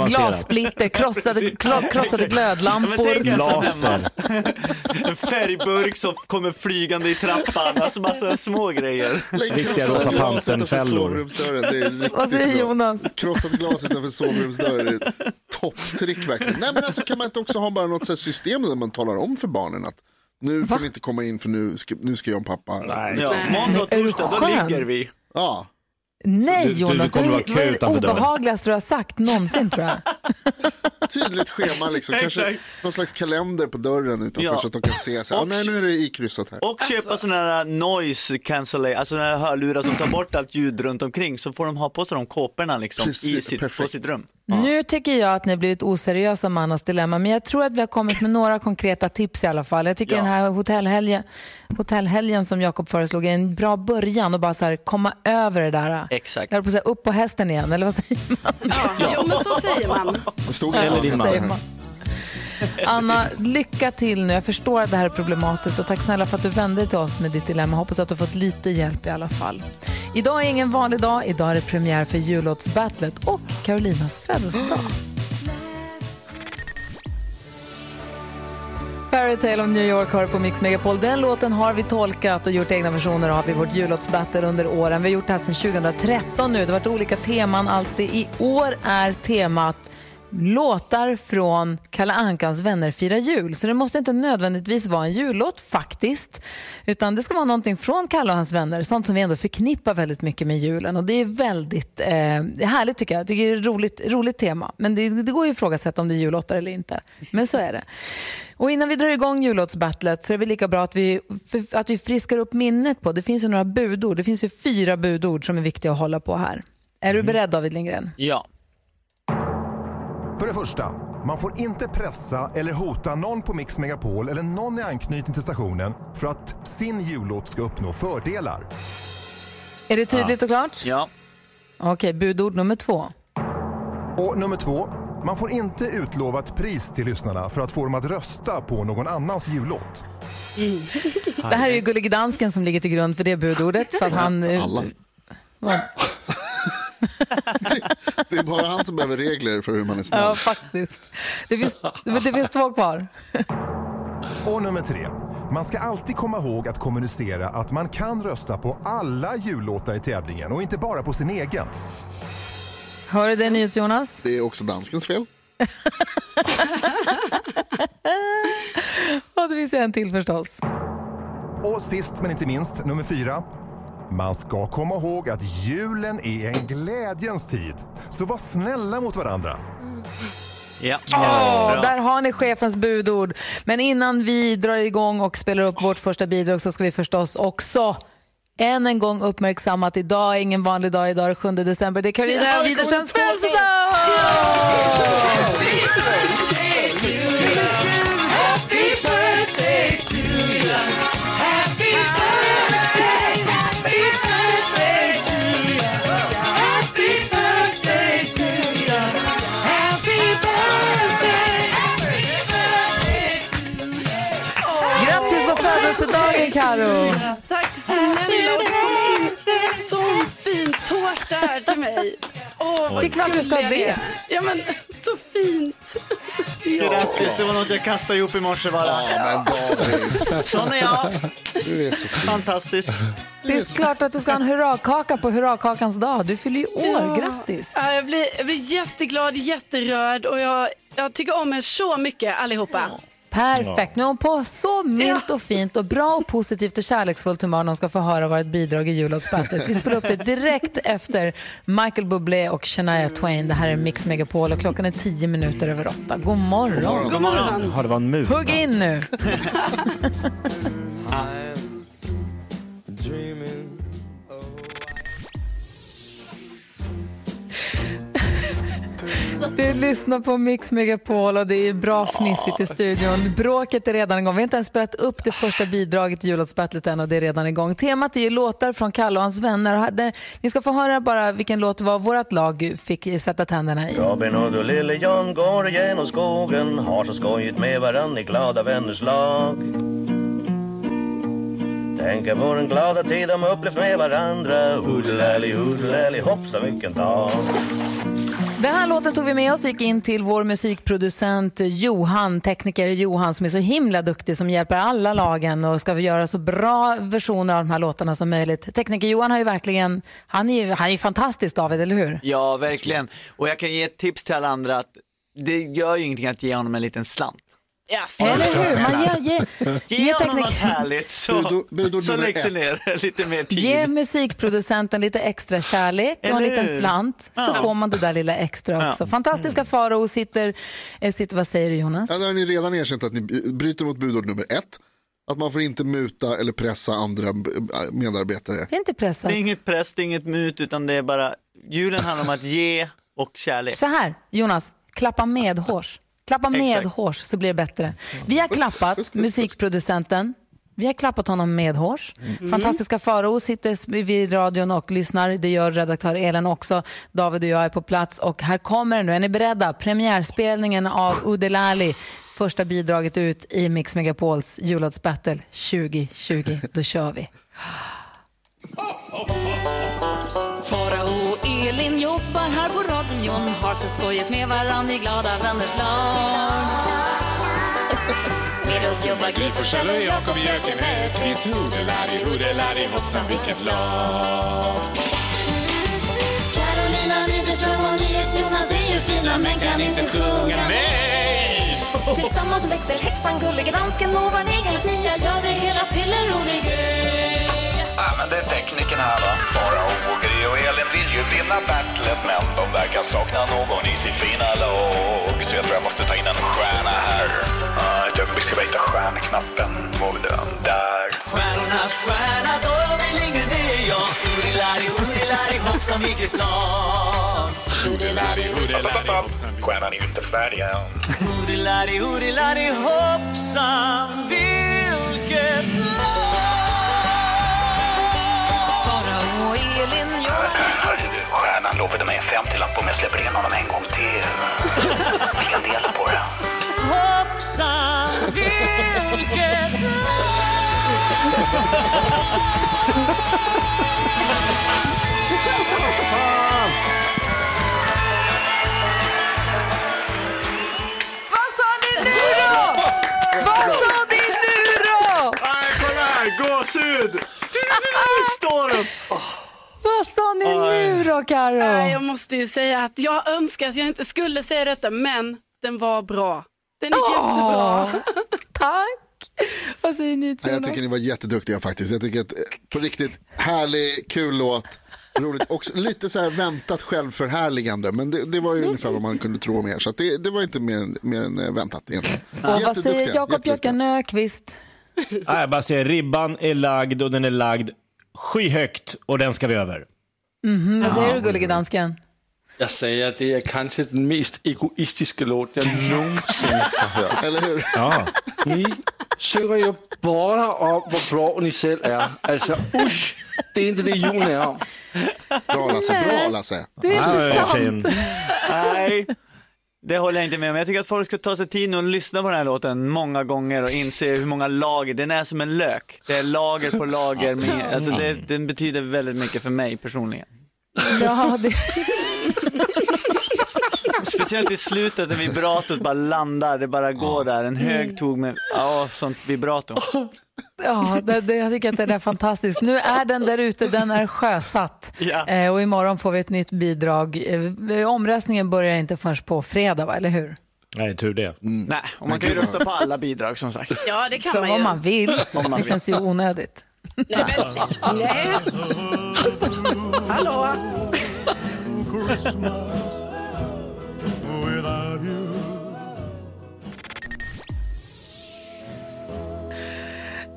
Glassplitter, krossade, krossade glödlampor. sån Laser. En färgburk som kommer flygande i trappan. Alltså bara sådana små grejer. Riktiga Rosa Pantern-fällor. Vad säger. Jonas? Krossat glas utanför sovrumsdörren topptrick verkligen. Nej men alltså kan man inte också ha bara något så system där man talar om för barnen att nu får ni inte komma in för nu ska, nu ska jag och pappa. Ja, måndag och du torsdag, då ligger vi. Ja, Nej Du- du Jonas, det kommer vara är det utanför dörren. obehagligaste du har sagt någonsin tror jag. tydligt schema liksom. Kanske någon slags kalender på dörren utanför Ja. så att de kan se. Så, Och- nej nu är det ikryssat här. Och köpa sådana här noise cancellation, alltså sådana här hörlurar som tar bort allt ljud runt omkring. Så får de ha på sig de kåporna liksom i Precis, sitt, på sitt rum. Nu tycker jag att ni har blivit oseriösa med Annas dilemma, men jag tror att vi har kommit med några konkreta tips i alla fall. Jag tycker Ja. den här hotellhelgen, hotellhelgen som Jakob föreslog är en bra början och bara så här, komma över det där. Exakt. Jag på att säga upp på hästen igen, eller vad säger man? Ja, jo, men så säger man. Stod Eller ju din man. Anna, lycka till nu. Jag förstår att det här är problematiskt och tack snälla för att du vände dig till oss med ditt dilemma. Hoppas att du har fått lite hjälp i alla fall. Idag är ingen vanlig dag. Idag är det premiär för jullåtsbattlet och Carolinas födelsedag. Fairytale of New York har på Mix Megapol. Den låten har vi tolkat och gjort egna versioner av i vårt jullåtsbattle under åren. Vi har gjort det här sedan 2013 nu. Det har varit olika teman alltid. I år är temat låtar från Kalle Ankans vänner firar jul. Så det måste inte nödvändigtvis vara en jullåt faktiskt. Utan det ska vara någonting från Kalle och hans vänner. Sånt som vi ändå förknippar väldigt mycket med julen. Och det är väldigt eh, härligt tycker jag. Jag tycker det är ett roligt, roligt tema. Men det, det går ju att ifrågasätta om det är jullåtar eller inte. Men så är det. Och innan vi drar igång jullåtsbattlet så är det lika bra att vi, att vi friskar upp minnet på. Det finns ju några budord. Det finns ju fyra budord som är viktiga att hålla på här. Är du beredd David Lindgren? Ja. För det första, man får inte pressa eller hota någon på Mix Megapol eller någon i anknytning till stationen för att sin jullåt ska uppnå fördelar. Är det tydligt och klart? Ja. Okej, budord nummer två. Och nummer två, man får inte utlova ett pris till lyssnarna för att få dem att rösta på någon annans jullåt. Det här är ju Gullige Dansken som ligger till grund för det budordet. För att han, Alla. Vad? Det är bara han som behöver regler för hur man är snäll. Ja, faktiskt. Det finns, det finns två kvar. Och nummer tre, man ska alltid komma ihåg att kommunicera att man kan rösta på alla jullåtar i tävlingen och inte bara på sin egen. Hör du det NyhetsJonas? Det är också danskens fel. Och det finns en till förstås. Och sist men inte minst, nummer fyra. Man ska komma ihåg att julen är en glädjens tid. Så var snälla mot varandra. Ja. Bra. där har ni chefens budord. Men innan vi drar igång och spelar upp vårt första bidrag så ska vi förstås också än en gång uppmärksamma att idag är ingen vanlig dag. Idag är det 7 december. Det är Carolina Widerströms födelsedag! Sån fin tårta här till mig. Åh, Det är klart du ska ha det. Ja, men, så fint. Grattis, det var något jag kastade ihop i morse bara. Ja, men David. Sån är jag. Du är så fin. Fantastisk. Det är klart att du ska ha en hurrakaka på hurrakakans dag. Du fyller ju år. Grattis! Ja, jag, blir, jag blir jätteglad, jätterörd och jag, jag tycker om er så mycket allihopa. Perfekt. Nu är hon på så milt och fint och bra och positivt och kärleksfullt humör när hon ska få höra vårt bidrag i jullåtsbattlet. Vi spelar upp det direkt efter Michael Bublé och Shania Twain. Det här är Mix Megapol och klockan är tio minuter över åtta. God morgon. God morgon. Ja, det var en mur. Hugg in nu. Du lyssnar på Mix Megapol och det är bra fnissigt i studion. Bråket är redan igång. Vi har inte ens spelat upp det första bidraget i jullåtsbattlet än och det är redan igång. Temat är ju låtar från Kalle och hans vänner. Ni ska få höra bara vilken låt var vårt lag fick sätta tänderna i. Robin och Lille John går genom skogen Har så skojigt med varann i glada vänners lag Tänker på den glada tid de upplevt med varandra Hoodelally, hoodelally, hoppsan vilken dag den här låten tog vi med oss och gick in till vår musikproducent Johan, tekniker Johan som är så himla duktig som hjälper alla lagen och ska göra så bra versioner av de här låtarna som möjligt. Tekniker Johan har ju verkligen, han är ju, han är fantastisk David, eller hur? Ja, verkligen. Och jag kan ge ett tips till alla andra att det gör ju ingenting att ge honom en liten slant. Yes. Eller hur? Man ger, ge, Ge ge, honom något härligt så, Budord- budord så läggs det ner lite mer tid. ge musikproducenten lite extra kärlek och en liten slant så Ja. får man det där lilla extra också. Fantastiska Farao sitter, eh, sitter, vad säger du Jonas? Ja, har ni redan erkänt att ni bryter mot budord nummer ett. Att man får inte muta eller pressa andra medarbetare. Det är inte pressat. Det är inget press, det är inget mut, utan det är bara, julen handlar om att ge och kärlek. Så här, Jonas, klappa medhårs. Klappa medhårs så blir det bättre. Vi har klappat musikproducenten. Vi har klappat honom medhårs. Fantastiska Farao sitter vid radion och lyssnar. Det gör redaktör Elin också. David och jag är på plats och här kommer den nu. Är ni beredda? Premiärspelningen av Udelali. Första bidraget ut i Mix Megapols jullåtsbattle 2020. Då kör vi. Jobbar här på radion Har så skojigt med varann i glada vänners lag. Med oss jobbar Gry Forssell och Jakob Öqvist Hodelari, hodelari, hoppsan vilket lag. Carolina Widerström och NyhetsJonas är ju fina men kan inte sjunga. Nej! Tillsammans växer häxan, gullige dansken och vår egen Lucia gör det hela till en rolig grej det är tekniken här va. Farao och Gry och Elin vill ju vinna battlet men de verkar sakna någon i sitt fina lag. Så jag tror jag måste ta in en stjärna här. Uh, ett ögonblick ska jag hitta stjärnknappen. Var vi den? Där. Stjärnornas stjärna, då vill ingen det är jag Urilari, urilari, hoppsan vilket lag Hodelari, hodelari, hoppsan Stjärnan är ju inte färdig än. Urilari, urilari, hoppsan vilket Farao Elin du, stjärnan lovade mig en 50-lapp om jag släpper in honom en gång till. Vi kan dela på det. Hoppsan vilket Vad sa ni nu då? Vad sa ni nu då? Kolla här, gåshud! Står upp! Vad sa ni nu då, Karo? Nej, Jag måste ju säga att jag önskar att jag inte skulle säga detta, men den var bra. Den är jättebra. Tack! Vad säger ni Ja, jag tycker ni var jätteduktiga faktiskt. Jag tycker att eh, på riktigt härlig, kul låt. Roligt. Och lite så här väntat självförhärligande. Men det, det var ju ungefär vad man kunde tro om er. Så att det, det var inte mer, än- mer än eh, väntat egentligen. Vad säger Jätteduktiga, Jakob jätteduktiga. Jöken? Nej, jag bara säger ribban är lagd och den är lagd skyhögt och den ska vi över. Mhm, vad säger du, gullige dansken? Jag säger att det är kanske den mest egoistiska låt jag någonsin har hört. Eller hur? Ja. Ni synger ju bara om vad bra ni själv är. Alltså usch, det är inte det julen är om. Bra Lasse, bra Lasse. Det är ja, sant. Nej, det håller jag inte med om. Jag tycker att folk ska ta sig tid och lyssna på den här låten många gånger och inse hur många lager, den är som en lök. Det är lager på lager, med, alltså det, den betyder väldigt mycket för mig personligen. Ja, det... Speciellt i slutet när vibratot bara landar, det bara går där. En hög tog med, ja, sånt vibrato. Ja, det, det, jag tycker att det är fantastiskt. Nu är den där ute, den är sjösatt. Ja. Eh, och imorgon får vi ett nytt bidrag. Eh, omröstningen börjar inte förrän på fredag, va? eller hur? Nej, tur det. Nej, och man kan ju rösta på alla bidrag som sagt. Ja, det kan Så man om ju. man vill. Om man det vill. känns ju onödigt. Nej. Hallå?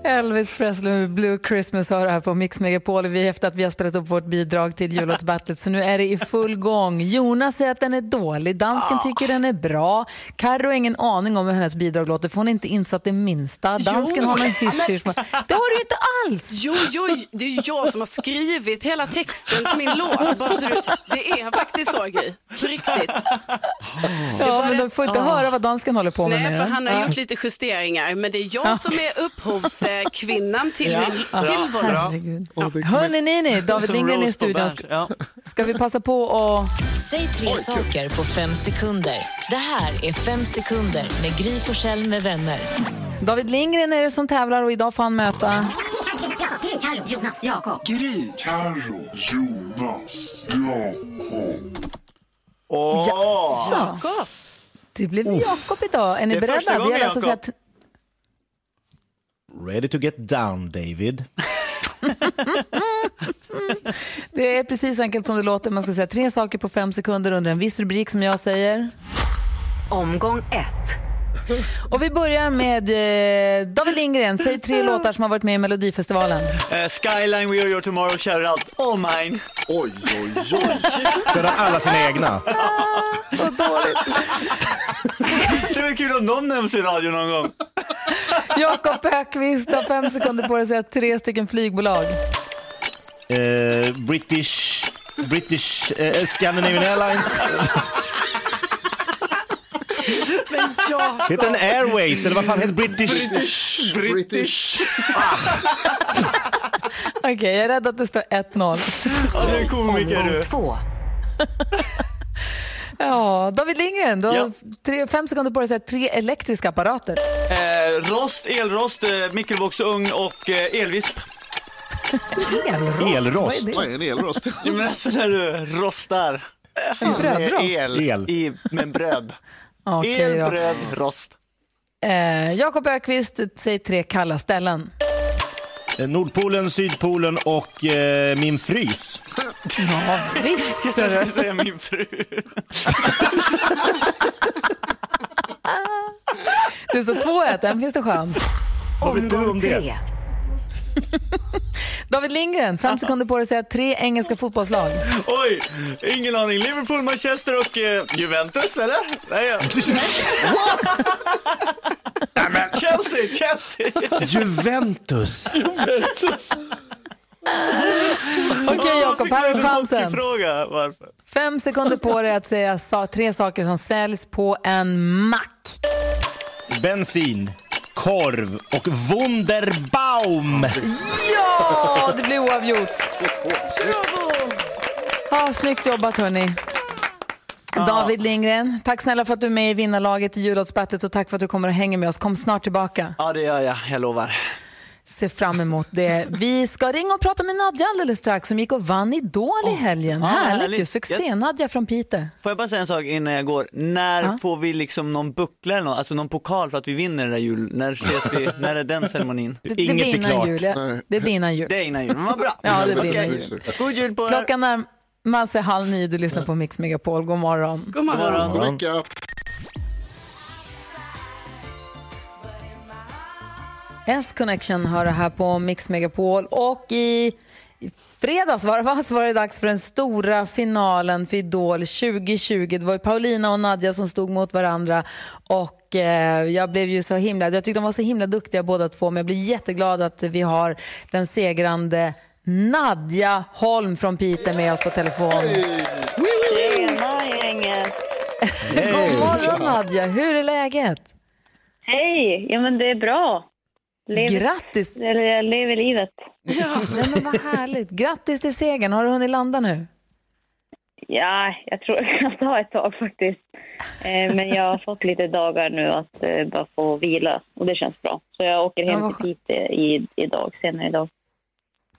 Elvis Presley med Blue Christmas har här på Mix Megapol. Vi efter att vi har spelat upp vårt bidrag till jullåtsbattlet så nu är det i full gång. Jonas säger att den är dålig, dansken tycker den är bra. Carro har ingen aning om hur hennes bidrag låter för hon är inte insatt det minsta. Dansken har någon hysch Det har du inte alls! Jo, jo, det är jag som har skrivit hela texten till min låt. Bara så du, det är faktiskt så, Gry. På riktigt. Ja, men du får inte höra vad dansken håller på med. Nej, för han har gjort lite justeringar. Men det är jag Ja. som är upphovskvinnan till Ja. min Ja. till vår låt. Herregud. Hörni, ni, ni, David Lindgren i studion. Ja. Ska vi passa på att... Säg tre saker på fem sekunder. Det här är Fem sekunder med Gry Forssell med vänner. David Lindgren är det som tävlar och idag får han möta... Gry, Carro, Jonas, Jakob. Gry. Carro, Jonas, Jakob. Jaså? Det blev Jakob idag. Är ni Det är beredda? första gången, gäller alltså att säga Jakob. att- Ready to get down, David. Det är precis så enkelt som det låter. Man ska säga tre saker på fem sekunder under en viss rubrik som jag säger. Omgång ett. Och vi börjar med eh, David Lindgren. Säg tre låtar som har varit med i Melodifestivalen. Eh, Skyline, We Are Your Tomorrow, Shout It Out, All Mine. Oj, oj, oj. Kör de alla sina egna? Vad dåligt. Det var kul om de nämns i radio någon gång. Jakob Ökvist har fem sekunder på dig att säga tre stycken flygbolag. Eh, British... British... Eh, Scandinavian Airlines. Men Jakob. Heter den Airways eller vad fan heter British? British. British. Okej, jag är rädd att det står 1-0. Ja, du är komiker du. Två. Ja, David Lindgren, du har Ja. tre, fem sekunder på dig att säga tre elektriska apparater. Eh, rost, elrost, eh, mikrovågsugn och eh, elvisp. Elrost? Elrost? Vad är en elrost? Ja, men alltså när du rostar. En brödrost? El, El. I, med bröd. Okej El, då. bröd, rost. Eh, Jakob Ökvist, säg tre kalla ställen. Eh, Nordpolen, Sydpolen och eh, min frys. Ja, visst. Jag skulle du. säga min fru. Det står 2-1, än finns det chans. Vad vet du om det? David Lindgren, fem sekunder på dig att säga tre engelska fotbollslag. Oj, ingen aning. Liverpool, Manchester och eh, Juventus, eller? Nej, ja. What? Chelsea, Chelsea. Juventus. Juventus. Okej Jakob, här är chansen. Fråga varför. Fem sekunder på dig att säga sa, tre saker som säljs på en mack. Bensin, korv och Wunderbaum. Ja, det blir oavgjort. Ja, snyggt jobbat hörni. David Lindgren, tack snälla för att du är med i vinnarlaget i jullåtsbattlet och tack för att du kommer och hänger med oss. Kom snart tillbaka. Ja, det gör jag. Jag lovar. Se fram emot det. Vi ska ringa och prata med Nadja alldeles strax som gick och vann Idol i helgen. ja, Härligt härligt. ju. Succé-Nadja från Piteå. Får jag bara säga en sak innan jag går? När Ja. får vi liksom någon buckla eller något, alltså någon pokal för att vi vinner den där jul? När ses vi? när är den ceremonin? Det, det blir innan jul. Ja. Det blir innan jul. Det är innan jul, men vad bra. Ja, det blir innan jul. God jul på er. Klockan närmar sig halv nio. Du lyssnar på Mix Megapol. God morgon. God morgon. God vecka. S-Connection har det här på Mix Megapol och i fredags var det, var det dags för den stora finalen för Idol 2020. Det var Paulina och Nadja som stod mot varandra och eh, jag blev ju så himla, jag tyckte de var så himla duktiga båda två men jag blir jätteglad att vi har den segrande Nadja Holm från Piteå med oss på telefon. Tjena gänget! God morgon Nadja, hur är läget? Hej! Ja men det är bra. Lever, Grattis! eller jag lever livet. Ja. Nej, men vad härligt. Grattis till segern. Har du hunnit landa nu? ja, jag tror det kan ta ett tag faktiskt. Eh, men jag har fått lite dagar nu att eh, bara få vila och det känns bra. Så jag åker Ja, hem vad till Piteå i, idag, senare idag.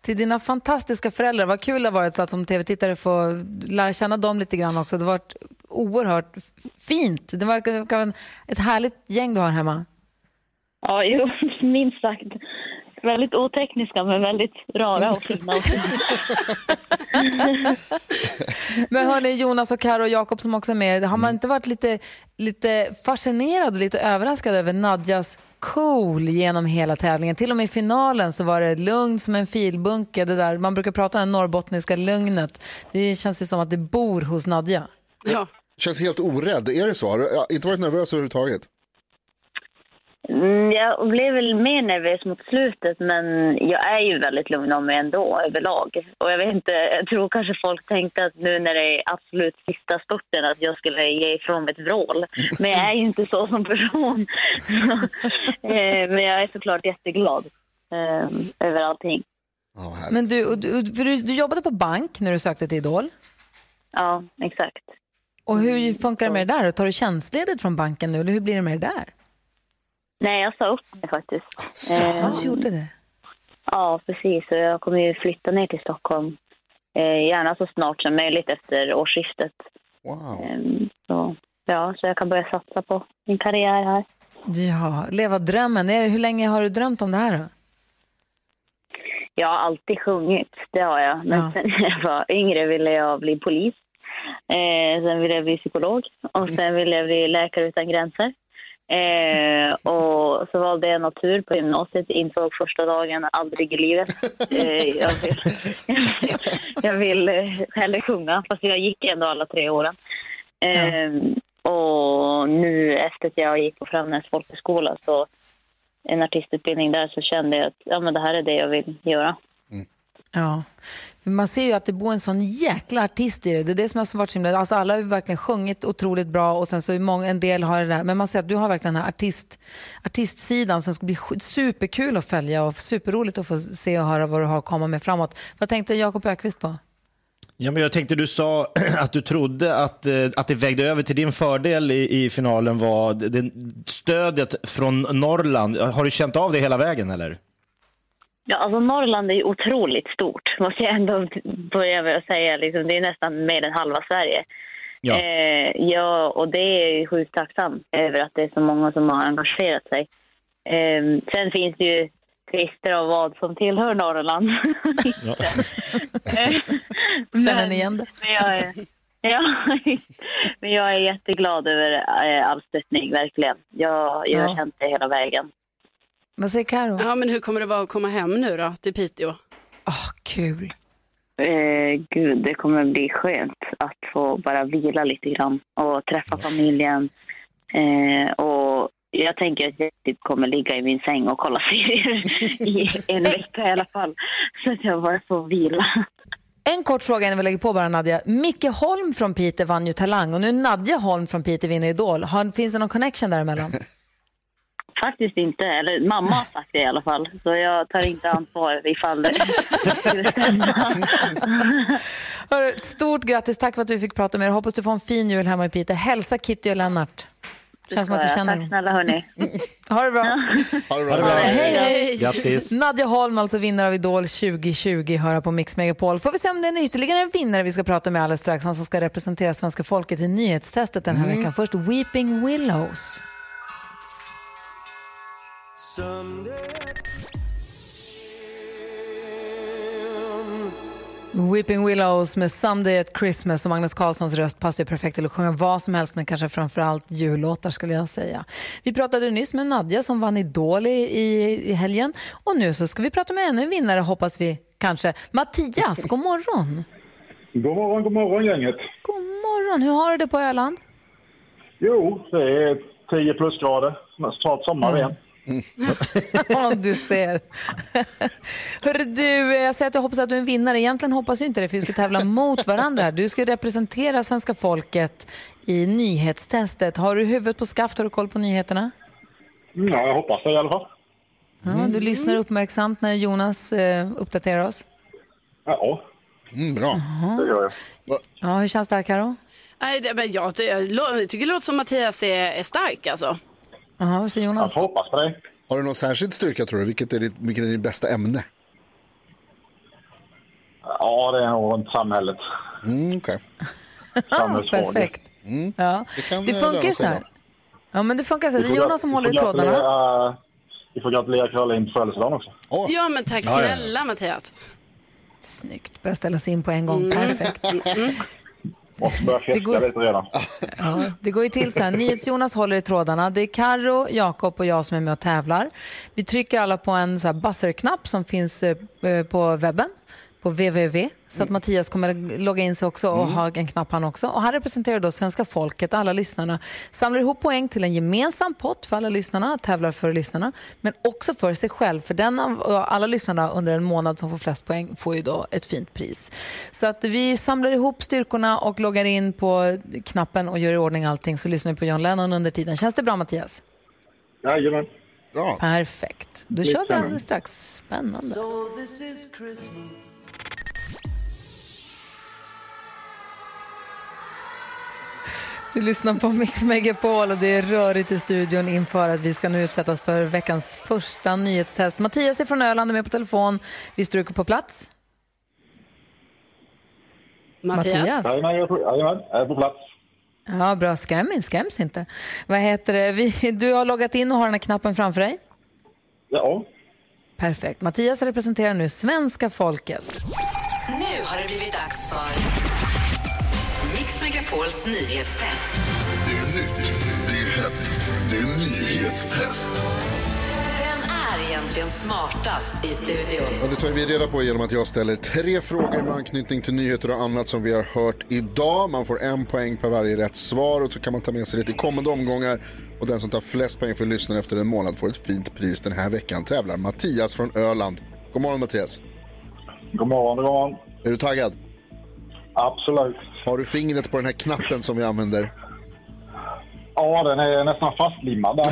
Till dina fantastiska föräldrar, vad kul det har varit så att som tv-tittare få lära känna dem lite grann också. Det har varit oerhört fint. Det verkar vara ett härligt gäng du har hemma. Ja, jo, minst sagt. Väldigt otekniska men väldigt rara och fina. Men hörni, Jonas och Karo och Jakob som också är med, har man inte varit lite, lite fascinerad och lite överraskad över Nadjas cool genom hela tävlingen? Till och med i finalen så var det lugn som en filbunke. Det där, man brukar prata om det norrbottniska lugnet. Det känns ju som att det bor hos Nadja. Ja. Känns helt orädd, är det så? Har du inte varit nervös överhuvudtaget? Mm, Jag blev väl mer nervös mot slutet men jag är ju väldigt lugn av mig ändå överlag. Och jag vet inte, jag tror kanske folk tänkte att nu när det är absolut sista spurten att jag skulle ge ifrån mig ett vrål. Men jag är ju inte så som person. Eh, men jag är såklart jätteglad eh, över allting. Men du, du, för du, du jobbade på bank när du sökte till Idol. Ja, exakt. Och hur funkar det med det där? Tar du tjänstledigt från banken nu eller hur blir det med det där? Nej, jag sa upp mig faktiskt. Så, Eh, du gjorde det? Ja, precis. Och jag kommer ju flytta ner till Stockholm. Eh, gärna så snart som möjligt efter årsskiftet. Wow. Eh, så, ja, så jag kan börja satsa på min karriär här. Ja, leva drömmen. Är Hur länge har du drömt om det här då? Jag har alltid sjungit, det har jag. Men Ja. sen när jag var yngre ville jag bli polis. Eh, sen ville jag bli psykolog och sen ville jag bli läkare utan gränser. Eh, och så valde jag natur på gymnasiet. Insåg första dagen aldrig i livet. Eh, jag, vill, jag vill hellre sjunga, fast jag gick ändå alla tre åren. Eh, Och nu efter att jag gick på Framnäs folkhögskola, så en artistutbildning där, så kände jag att ja, men det här är det jag vill göra. Ja. Man ser ju att det bor en sån jäkla artist i det. Det är det som har varit så himla... Alltså alla har ju verkligen sjungit otroligt bra och sen så är många, en del har det där. Men man ser att du har verkligen den här artist, artistsidan som ska bli superkul att följa och superroligt att få se och höra vad du har att komma med framåt. Vad tänkte Jakob Ökvist på? Ja, men jag tänkte du sa att du trodde att, eh, att det vägde över till din fördel i, i finalen var det, stödet från Norrland. Har du känt av det hela vägen eller? Ja, alltså Norrland är ju otroligt stort, måste jag ändå börja med att säga. Liksom, det är nästan mer än halva Sverige. Ja. Eh, ja, och det är jag ju sjukt tacksam över att det är så många som har engagerat sig. Eh, sen finns det ju tvister av vad som tillhör Norrland. Känner ni igen det? Men jag är, ja, men jag är jätteglad över eh, all stöttning, verkligen. Jag, jag har Ja. känt det hela vägen. Vad säger Karo? Ja, men hur kommer det vara att komma hem nu då, till Piteå? Kul. Eh, gud, det kommer bli skönt att få bara vila lite grann och träffa familjen. Eh, och jag tänker att jag typ kommer ligga i min säng och kolla serier i en vecka i alla fall. Så att jag bara får vila. En kort fråga innan vi lägger på bara Nadja. Micke Holm från Piteå vann ju Talang och nu Nadja Holm från Piteå vinner Idol. Har, finns det någon connection däremellan? Faktiskt inte, eller mamma har sagt det i alla fall. Så jag tar inte ansvar ifall det skulle stämma. Stort grattis, tack för att du fick prata med er. Hoppas du får en fin jul hemma i Piteå. Hälsa Kitty och Lennart. Känns som att du känner Tack snälla hörni. Ha det bra. Ha det bra. Hej, hej. Grattis. Nadja Holm, alltså vinnare av Idol 2020, höra på Mix Megapol. Får vi se om det är ytterligare en vinnare vi ska prata med alldeles strax. Han som ska representera svenska folket i nyhetstestet den här veckan. Först Weeping Willows. Weeping Willows med Someday at Christmas och Magnus Carlssons röst passar ju perfekt till att sjunga vad som helst men kanske framförallt jullåtar skulle jag säga. Vi pratade nyss med Nadja som vann Idol i, i, i helgen och nu så ska vi prata med ännu en vinnare hoppas vi kanske. Mattias, god morgon! God morgon, god morgon gänget. God morgon, hur har du det på Öland? Jo, det är 10 plusgrader. Snart sommar igen. Ja, du ser. Hörru, du, jag säger att jag hoppas att du är en vinnare. Egentligen hoppas jag inte det, för vi ska tävla mot varandra. Du ska representera svenska folket i nyhetstestet. Har du huvudet på skaft? Har du koll på nyheterna? Ja, jag hoppas det i alla fall. Ja, du lyssnar uppmärksamt när Jonas eh, uppdaterar oss. Ja. Mm, bra. Det gör jag. Ja, hur känns det här Karo? Nej, det, men jag, jag, jag tycker det låter som Mattias är, är stark alltså. Jaha, vad säger Jonas? Jag hoppas på det. Har du någon särskild styrka tror du? Vilket är ditt, vilket är ditt bästa ämne? Ja, det är nog runt samhället. Mm, okay. Perfekt. Ja. Det kan, Det eh, funkar så här. Ja, men det funkar så här. Det är Jonas som håller i vi får trådarna. gratulera- Vi får gratulera Caroline på födelsedagen också. Ja, men tack Ja, ja. snälla Mattias. Snyggt. Börja ställa sig in på en gång. Perfekt. Börja Det går- fjäska lite redan. Ja, det går ju till så här. NyhetsJonas håller i trådarna. Det är Karo, Jakob och jag som är med och tävlar. Vi trycker alla på en så buzzer-knapp som finns eh, på webben, på www. Så att Mattias kommer logga in sig också och ha en knapp han också. Och han representerar då svenska folket, alla lyssnarna. Samlar ihop poäng till en gemensam pott för alla lyssnarna, tävlar för lyssnarna. Men också för sig själv, för den av alla lyssnarna under en månad som får flest poäng får ju då ett fint pris. Så att vi samlar ihop styrkorna och loggar in på knappen och gör i ordning allting så lyssnar vi på John Lennon under tiden. Känns det bra Mattias? Jajamän. Bra. Perfekt. Då kör vi alldeles strax. Spännande. Du lyssnar på Mix Megapol och det är rörigt i studion inför att vi ska nu utsättas för veckans första nyhetstest. Mattias är från Öland och med på telefon. Vi stryker på plats. Mattias? Jajamän, jag är på, jajamän, jag är på plats. Ja, bra. Skräm skräms inte. Vad heter det? Vi, du har loggat in och har den här knappen framför dig. Ja. Perfekt. Mattias representerar nu svenska folket. Nu har det blivit dags för Megapols nyhetstest. Det är nytt, det är hett, det är nyhetstest. Vem är egentligen smartast i studion? Och det tar vi reda på genom att jag ställer tre frågor med anknytning till nyheter och annat som vi har hört idag. Man får en poäng per varje rätt svar och så kan man ta med sig det till kommande omgångar. Och den som tar flest poäng för lyssnaren efter en månad får ett fint pris. Den här veckan tävlar Mattias från Öland. God morgon Mattias. God morgon, god morgon. Är du taggad? Absolut. Har du fingret på den här knappen som vi använder? Ja, den är nästan fastlimmad.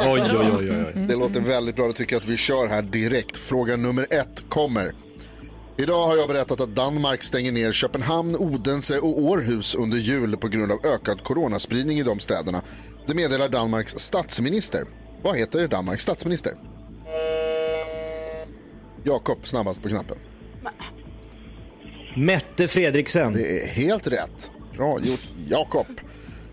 Oj, oj, oj, oj. Det låter väldigt bra. Då tycker jag att vi kör här direkt. Fråga nummer ett kommer. Idag har jag berättat att Danmark stänger ner Köpenhamn, Odense och Århus under jul på grund av ökad coronaspridning i de städerna. Det meddelar Danmarks statsminister. Vad heter Danmarks statsminister? Jakob, snabbast på knappen. Mette Fredriksen. Det är helt rätt. Bra gjort, Jakob.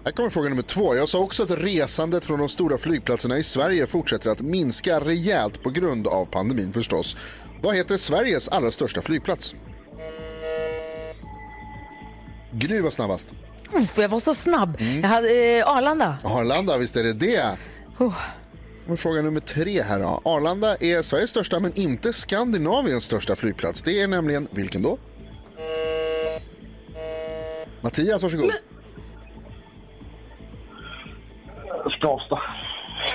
Här kommer fråga nummer två. Jag sa också att resandet från de stora flygplatserna i Sverige fortsätter att minska rejält på grund av pandemin förstås. Vad heter Sveriges allra största flygplats? Gry var snabbast. Uff, jag var så snabb. Jag hade eh, Arlanda. Arlanda, visst är det det? Oh. Och fråga nummer tre här då. Arlanda är Sveriges största men inte Skandinaviens största flygplats. Det är nämligen, vilken då? Mattias, varsågod. Skavsta.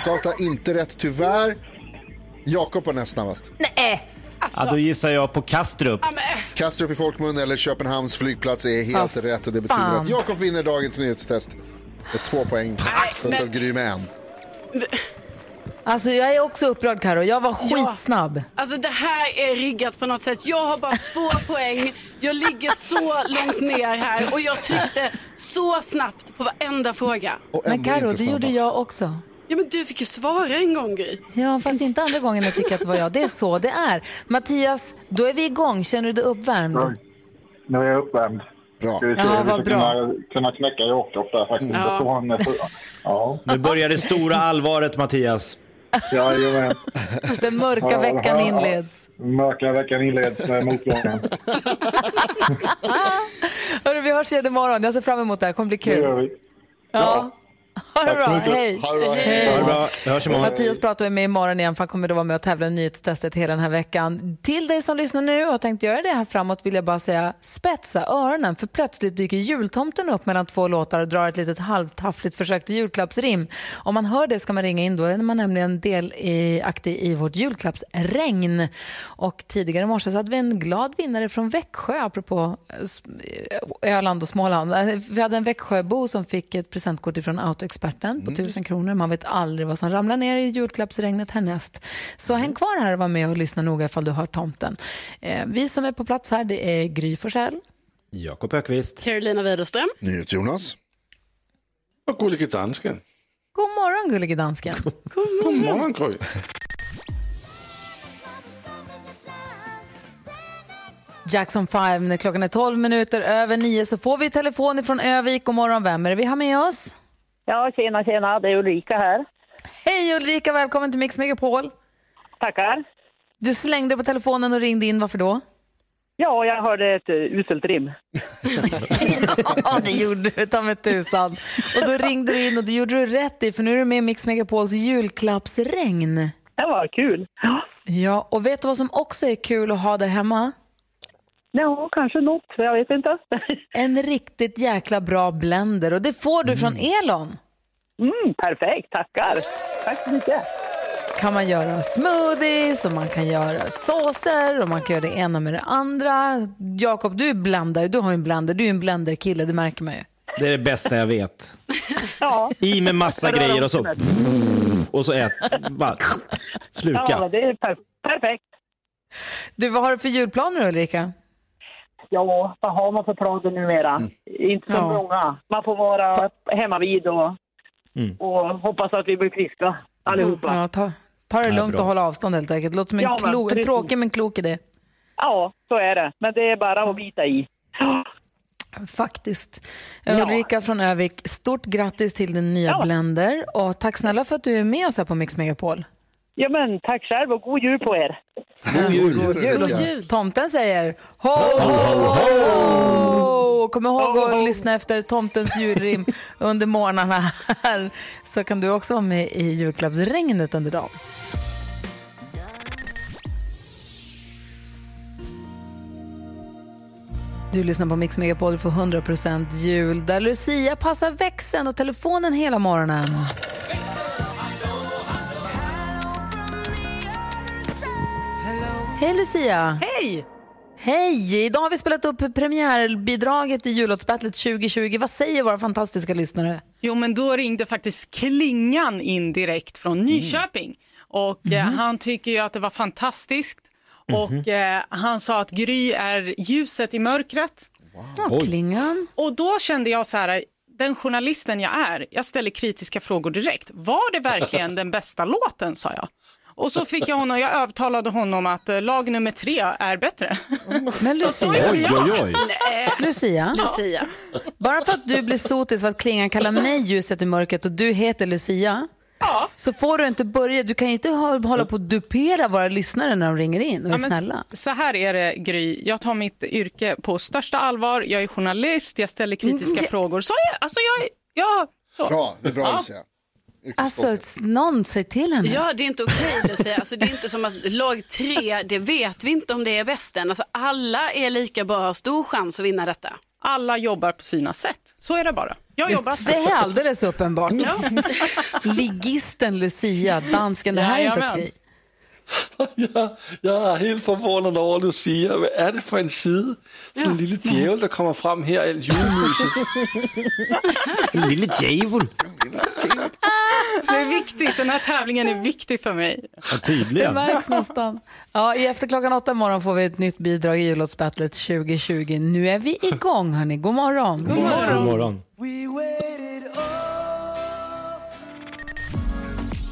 Skavsta inte rätt tyvärr. Jakob var näst snabbast. Nej! Ja, då gissar jag på Kastrup. Kastrup i folkmun eller Köpenhamns flygplats är helt Ah, rätt och det betyder fan. att Jakob vinner dagens nyhetstest. Med två poäng. Följt av Gry med en. Alltså, jag är också upprörd, Karo. Jag var Ja. skitsnabb. Alltså det här är riggat på något sätt. Jag har bara två poäng. Jag ligger så långt ner här och jag tryckte så snabbt på varenda fråga. Men Karo, det gjorde jag också. Ja men du fick ju svara en gång Gry. Ja, fast inte andra gången jag tycker att det var jag. Det är så det är. Mattias, då är vi igång. Känner du dig uppvärmd? Nu är jag uppvärmd. Bra. Ska vi se Ja, hur vi ska bra. kunna, kunna knäcka Jakob där faktiskt. Ja. Ja. Nu börjar det stora allvaret, Mattias. Jajamän. Den mörka veckan inleds. Mörka veckan inleds med motgången. Hörru, vi hörs igen imorgon. Jag ser fram emot det här. Det kommer bli Det gör kul. vi. Ja. Ha det bra. Hej. Ha det bra. Hej. Ha det bra. Vi hörs imorgon. Mattias pratar med imorgon igen för han kommer då vara med och tävla i nyhetstestet hela den här veckan. Till dig som lyssnar nu och har tänkt göra det här framåt vill jag bara säga spetsa öronen för plötsligt dyker jultomten upp mellan två låtar och drar ett litet halvtaffligt försök till julklappsrim. Om man hör det ska man ringa in då är man nämligen delaktig i vårt julklappsregn. Och tidigare i morse så hade vi en glad vinnare från Växjö apropå eh, Öland och Småland. Vi hade en Växjöbo som fick ett presentkort från Autoexpress julexperten på 1000 kronor. Man vet aldrig vad som ramlar ner i julklappsregnet härnäst. Så häng kvar här och var med och lyssna noga ifall du hör tomten. Eh, vi som är på plats här, det är Gry Forssell. Jakob Ökvist. Carolina Widerström. Jonas. Och Gullige Dansken. God morgon, gullige dansken. God morgon Gry. Jackson 5, när klockan är 12 minuter över 9 så får vi telefon ifrån Övik. God morgon, vem är det vi har med oss? Ja, tjena, tjena. Det är Ulrika här. Hej Ulrika, välkommen till Mix Megapol. Tackar. Du slängde på telefonen och ringde in, varför då? Ja, jag hörde ett uh, uselt rim. Ja, det gjorde du, ta mig tusan. Och då ringde du in och det gjorde du rätt i, för nu är du med i Mix Megapols julklappsregn. Det var kul. Ja, och vet du vad som också är kul att ha där hemma? Ja, kanske något. Jag vet inte. En riktigt jäkla bra blender och det får du från Elon. Mm, perfekt, tackar. Tack så mycket. kan man göra smoothies och man kan göra såser och man kan göra det ena med det andra. Jakob, du är blandare, du har ju en blender, du är en blenderkille, det märker man ju. Det är det bästa jag vet. Ja. I med massa grejer och så... Och så ät... Bara, sluka. Ja, det är per perfekt. Du, vad har du för julplaner Ulrika? Ja, vad har man för planer numera? Inte så Ja. många. Man får vara hemma vid och, Mm. och hoppas att vi blir friska allihopa. Ja, ta, ta det lugnt och håll avstånd helt enkelt. Låter som en, Ja, men klo, en tråkig men klok idé. Ja, så är det. Men det är bara att bita i. Faktiskt. Ja. Ulrika från Övik, stort grattis till din nya Ja. blender och tack snälla för att du är med oss här på Mix Megapol. Ja, men tack själv och god jul på er. God jul. God jul. God jul. Tomten säger ho, ho, ho. Kom ihåg att lyssna efter tomtens julrim under morgnarna här så kan du också vara med i julklappsregnet under dagen. Du lyssnar på Mix Megapol för 100% jul där Lucia passar växeln och telefonen hela morgonen. Hej Lucia! Hej! Hej! Idag har vi spelat upp premiärbidraget i jullåtsbattlet 2020. Vad säger våra fantastiska lyssnare? Jo, men då ringde faktiskt Klingan in direkt från Nyköping. Och eh, han tycker ju att det var fantastiskt. Och eh, han sa att Gry är ljuset i mörkret. Ja, Klingan. Och då kände jag så här, den journalisten jag är, jag ställer kritiska frågor direkt. Var det verkligen den bästa låten, sa jag. Och så fick jag honom, jag övertalade honom att eh, lag nummer tre är bättre. Men Lucia, gjorde jag. Nej. Lucia, Lucia. bara för att du blir sotis för att Klingan kallar mig ljuset i mörkret och du heter Lucia, så får du inte börja. Du kan ju inte hå- hålla på och dupera våra lyssnare när de ringer in och är Ja, snälla. Så här är det, Gry. Jag tar mitt yrke på största allvar. Jag är journalist, jag ställer kritiska Mm, frågor. Så är alltså jag, är- ja, så. Bra, det är bra Ja. Lucia. Alltså, någon säg till henne. Ja, det är inte okej att säga. Alltså, det är inte som att lag tre, det vet vi inte om det är bäst än. Alltså, alla är lika bra, har stor chans att vinna detta. Alla jobbar på sina sätt. Så är det bara. Jag jobbar det är alldeles uppenbart. Ligisten Lucia, dansken, det här är inte okej. Jag, är helt förvånad över Lucia. Vad är det för en sida? Sådan en lille djävul, der kommer fram här i julmyset. Lille djävul. Det är viktigt. Den här tävlingen är viktig för mig. Ja, Det tydligen. märks nästan. Ja, i efter klockan åtta imorgon får vi ett nytt bidrag i jullåtsbattlet 2020. Nu är vi igång, hörni. God morgon. God God morgon.